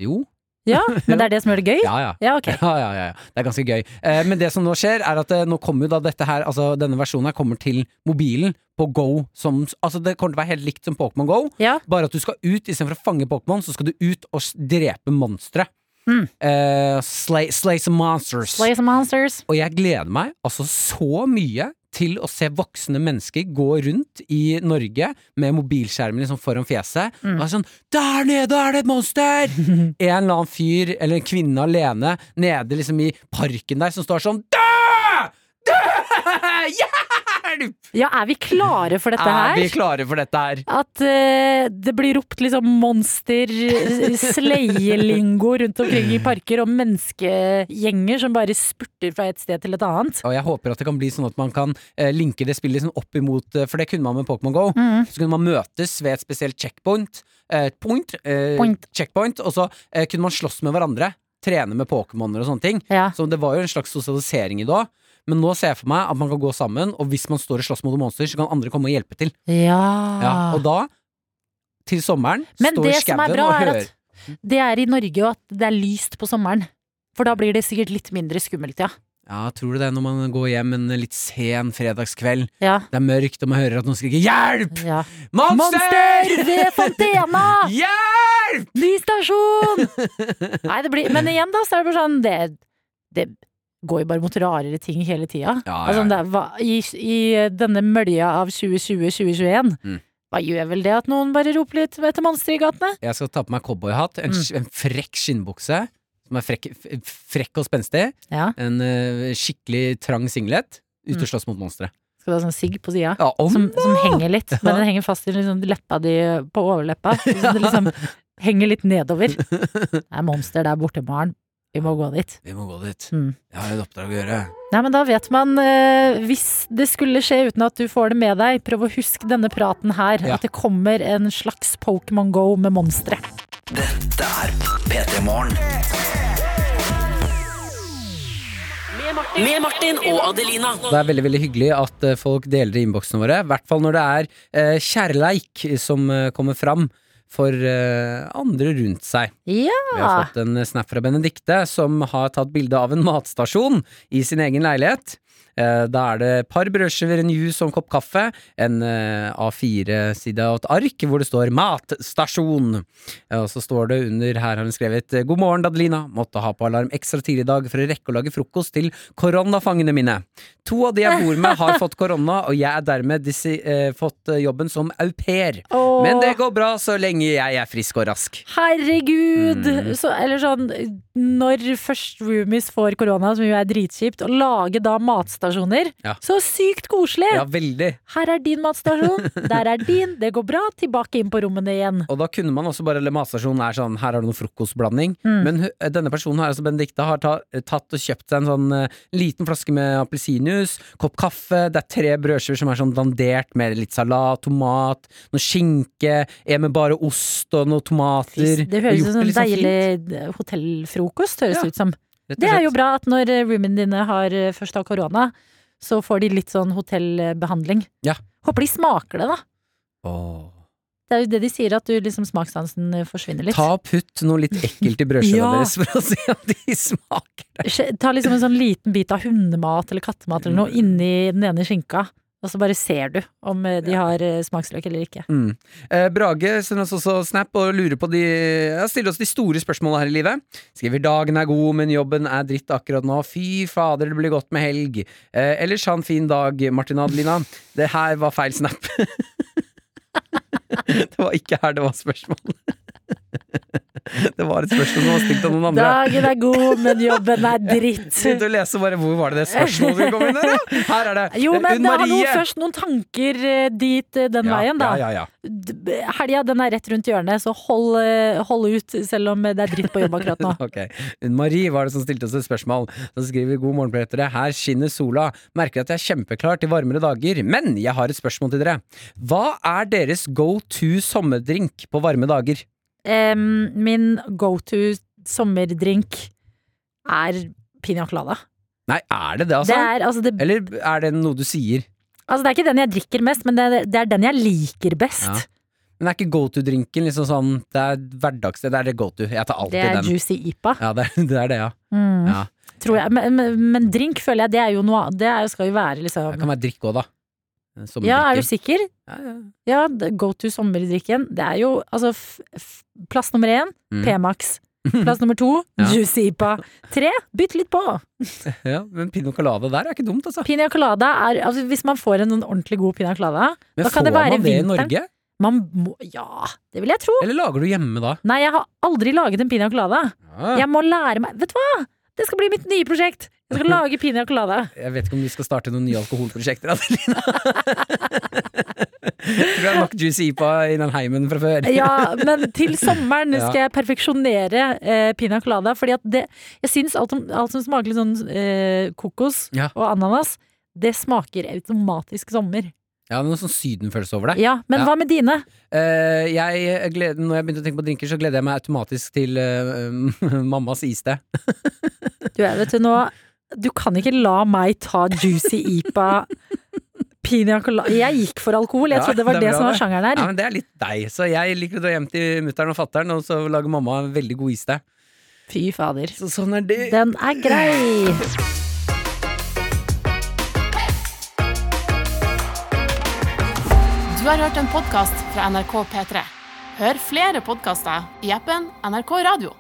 Jo. Ja, men det er det som gjør det gøy? Ja, ja. Ja, okay. Ja, ja. Det er ganske gøy. Eh, men det som nå skjer, er at eh, nå kommer jo da dette her, altså denne versjonen her kommer til mobilen på Go som Altså det kommer til å være helt likt som Pokémon Go, Ja. bare at du skal ut istedenfor å fange Pokémon, så skal du ut og drepe monstre. Mm. Eh, slay, slay some monsters. Slay some monsters. Og jeg gleder meg altså så mye til å se voksne mennesker gå rundt i Norge med mobilskjermen liksom foran fjeset. Mm. Og er sånn 'Der nede er det et monster!' en eller annen fyr eller en kvinne alene nede liksom i parken der som står sånn 'Dø! Hjelp!' Ja, er vi klare for dette her? Er vi klare for dette her? At uh, det blir ropt liksom monster, eh, sleielingo rundt omkring i parker, og menneskegjenger som bare spurter fra et sted til et annet. Og jeg håper at det kan bli sånn at man kan uh, linke det spillet liksom opp imot uh, For det kunne man med Pokémon Go. Mm. Så kunne man møtes ved et spesielt checkpoint, point, Point. checkpoint, og så kunne man slåss med hverandre. Trene med Pokémoner og sånne ting. Ja. Så det var jo en slags sosialisering i det òg. Men nå ser jeg for meg at man kan gå sammen, og hvis man står og slåss mot monster, så kan andre komme og hjelpe til. Ja. Ja, og da, til sommeren. Men står er skauen bra, og er hører at det er i Norge, og at det er lyst på sommeren. For da blir det sikkert litt mindre skummelt, ja. Ja, tror du det når man går hjem en litt sen fredagskveld? Ja. Det er mørkt, og man hører at noen skriker 'hjelp'! ja. Monster! Monster ved Fontena! Hjelp! Ny stasjon! Nei, det blir Men igjen, da, så er det bare sånn Det, det går jo bare mot rarere ting hele tida. Ja, ja, Altså, ja. er i, I denne mølja av 2020-2021, Mm. hva gjør vel det at noen bare roper litt etter monstre i gatene? Jeg skal ta på meg cowboyhatt, en, Mm. en frekk skinnbukse, som er frekk, frekk og spenstig, en uh, skikkelig trang singlet, ut Mm. og slåss mot monstre. Skal du ha sånn sigg på sida? Som, som henger litt, men den henger fast i liksom leppa di på overleppa. Så det liksom henger litt nedover. Det er monster der borte, Maren. Vi må gå dit. Vi må gå dit. Mm. Jeg har et oppdrag å gjøre. Nei, men da vet man, eh, hvis det skulle skje uten at du får det med deg, prøv å huske denne praten her. Ja. At det kommer en slags Pokémon Go med monstre. Dette er P3 Morgen. Med Martin og Adelina. Det er veldig veldig hyggelig at eh, folk deler i innboksene våre. I hvert fall når det er eh, kjærleik som eh, kommer fram for uh, andre rundt seg. Vi har fått en snap fra Benedikte som har tatt bilde av en matstasjon i sin egen leilighet. Eh, Da er det et par brødskiver, en juice og en kopp kaffe. En eh, A4-side og et ark hvor det står 'matstasjon'. Eh, Og så står det under her har hun skrevet 'God morgen, Adelina. Måtte ha på alarm ekstra tidlig i dag for å rekke å lage frokost til koronafangene mine. To av de jeg bor med har fått korona, og jeg er dermed disse, eh, fått jobben som au pair. Åh. Men det går bra så lenge jeg er frisk og rask. Herregud! Mm. Så, eller sånn, når først roomies får korona, som jo er dritkjipt, å lage da matstasjoner, Ja. så sykt koselig! Ja, veldig. Her er din matstasjon, der er din, det går bra, tilbake inn på rommene igjen. Og da kunne man også bare eller Matstasjonen er sånn, her har du noe frokostblanding. Mm. Men denne personen her, altså Benedicte, har tatt og kjøpt seg en sånn uh, liten flaske med appelsinjuice, kopp kaffe, det er tre brødskiver som er sånn dandert med litt salat, tomat, noe skinke, en med bare ost og noe tomater. Det og høres ut som en sånn deilig hotellfrokost, høres Ja, ut som. Det er jo bra at når roomene roomiene dine har eh, først har korona, så får de litt sånn hotellbehandling. Ja. Håper de smaker det, da. Åh. Det er jo det de sier, at du liksom smakssansen eh, forsvinner litt. Ta og putt noe litt ekkelt i brødskiva Ja. deres for å se om de smaker det. Ta liksom en sånn liten bit av hundemat eller kattemat eller noe inni den ene skinka, og så bare ser du om eh, de har eh, smaksløk eller ikke. Mm. Eh, Brage sender oss også snap og lurer på de ja, stiller oss de store spørsmålene her i livet. Skriver 'dagen er god, men jobben er dritt akkurat nå'. Fy fader, det blir godt med helg. Eh, ellers ha en fin dag, Martin Adelina. Det her var feil snap. det var ikke her det var spørsmål. det var et spørsmål som var stilt av noen andre. Dagen er god, men jobben er dritt. Begynte å lese bare hvor var det det spørsmålet som kom inn der, ja? Her er det. Jo, Eh, men Unn har Marie. først noen tanker eh, dit eh, den ja, veien, da. Ja, ja, ja. Helga den er rett rundt hjørnet, så hold, eh, hold ut selv om det er dritt på jobb akkurat nå. Ok, Unn Marie var det som stilte oss et spørsmål. Så skriver vi god morgen på dere. Her skinner sola. Merker at jeg er kjempeklar til varmere dager. Men jeg har et spørsmål til dere. Hva er deres go to sommerdrink på varme dager? Em, min go to sommerdrink er piña colada. Nei, er det det, altså? Det er, altså, det, Eller er det noe du sier? altså, det er ikke den jeg drikker mest, men det det er den jeg liker best. Ja. Men er ikke go to-drinken liksom sånn Det er hverdags... Det er det go to. Jeg tar Det alltid er den. juicy ipa. Ja, det, det er det, ja. Mm, ja. Men, men, drink føler jeg det er jo noe. Det er, skal jo være Det liksom kan være drikk òg, da. Ja, er du sikker? Ja, ja. Ja, go to sommerdrikken. Det er jo altså Plass nummer én, Mm. P-Max. Plass nummer to, Ja. Juicy Ipa. Tre, bytt litt på. ja, men pina colada der er ikke dumt, altså. Pina colada er altså Hvis man får en ordentlig god pina colada, Men da kan får det være man det i. Norge? Man må Ja, det vil jeg tro. Eller lager du hjemme da? Nei, jeg har aldri laget en pina colada. Ja. Jeg må lære meg Vet du hva? Det skal bli mitt nye prosjekt. Jeg skal lage pina colada. Jeg vet ikke om vi skal starte noen nye alkoholprosjekter, Adelina. Du har nok Juicy Ipa i den heimen fra før? Ja, men til sommeren skal jeg perfeksjonere eh, pina colada. Fordi at det Jeg syns alt, alt som smaker litt sånn eh, kokos Ja. og ananas, det smaker automatisk sommer. Ja, noe sånn sydenfølelse over det. Ja, Men Ja. hva med dine? Uh, jeg gleder, når jeg begynte å tenke på drinker, så gleder jeg meg automatisk til uh, mammas iste. Du, jeg vet du nå Du kan ikke la meg ta juicy ipa Pina colada Jeg gikk for alkohol. Jeg Ja, trodde det var det det, som var det. sjangeren Ja, men Det er litt deg, så jeg liker å dra hjem til mutter'n og fatter'n, og så lager mamma en veldig god iste. Fy fader. Så sånn er det. Den er grei. Du har hørt en podkast fra NRK P3. Hør flere podkaster i appen NRK Radio.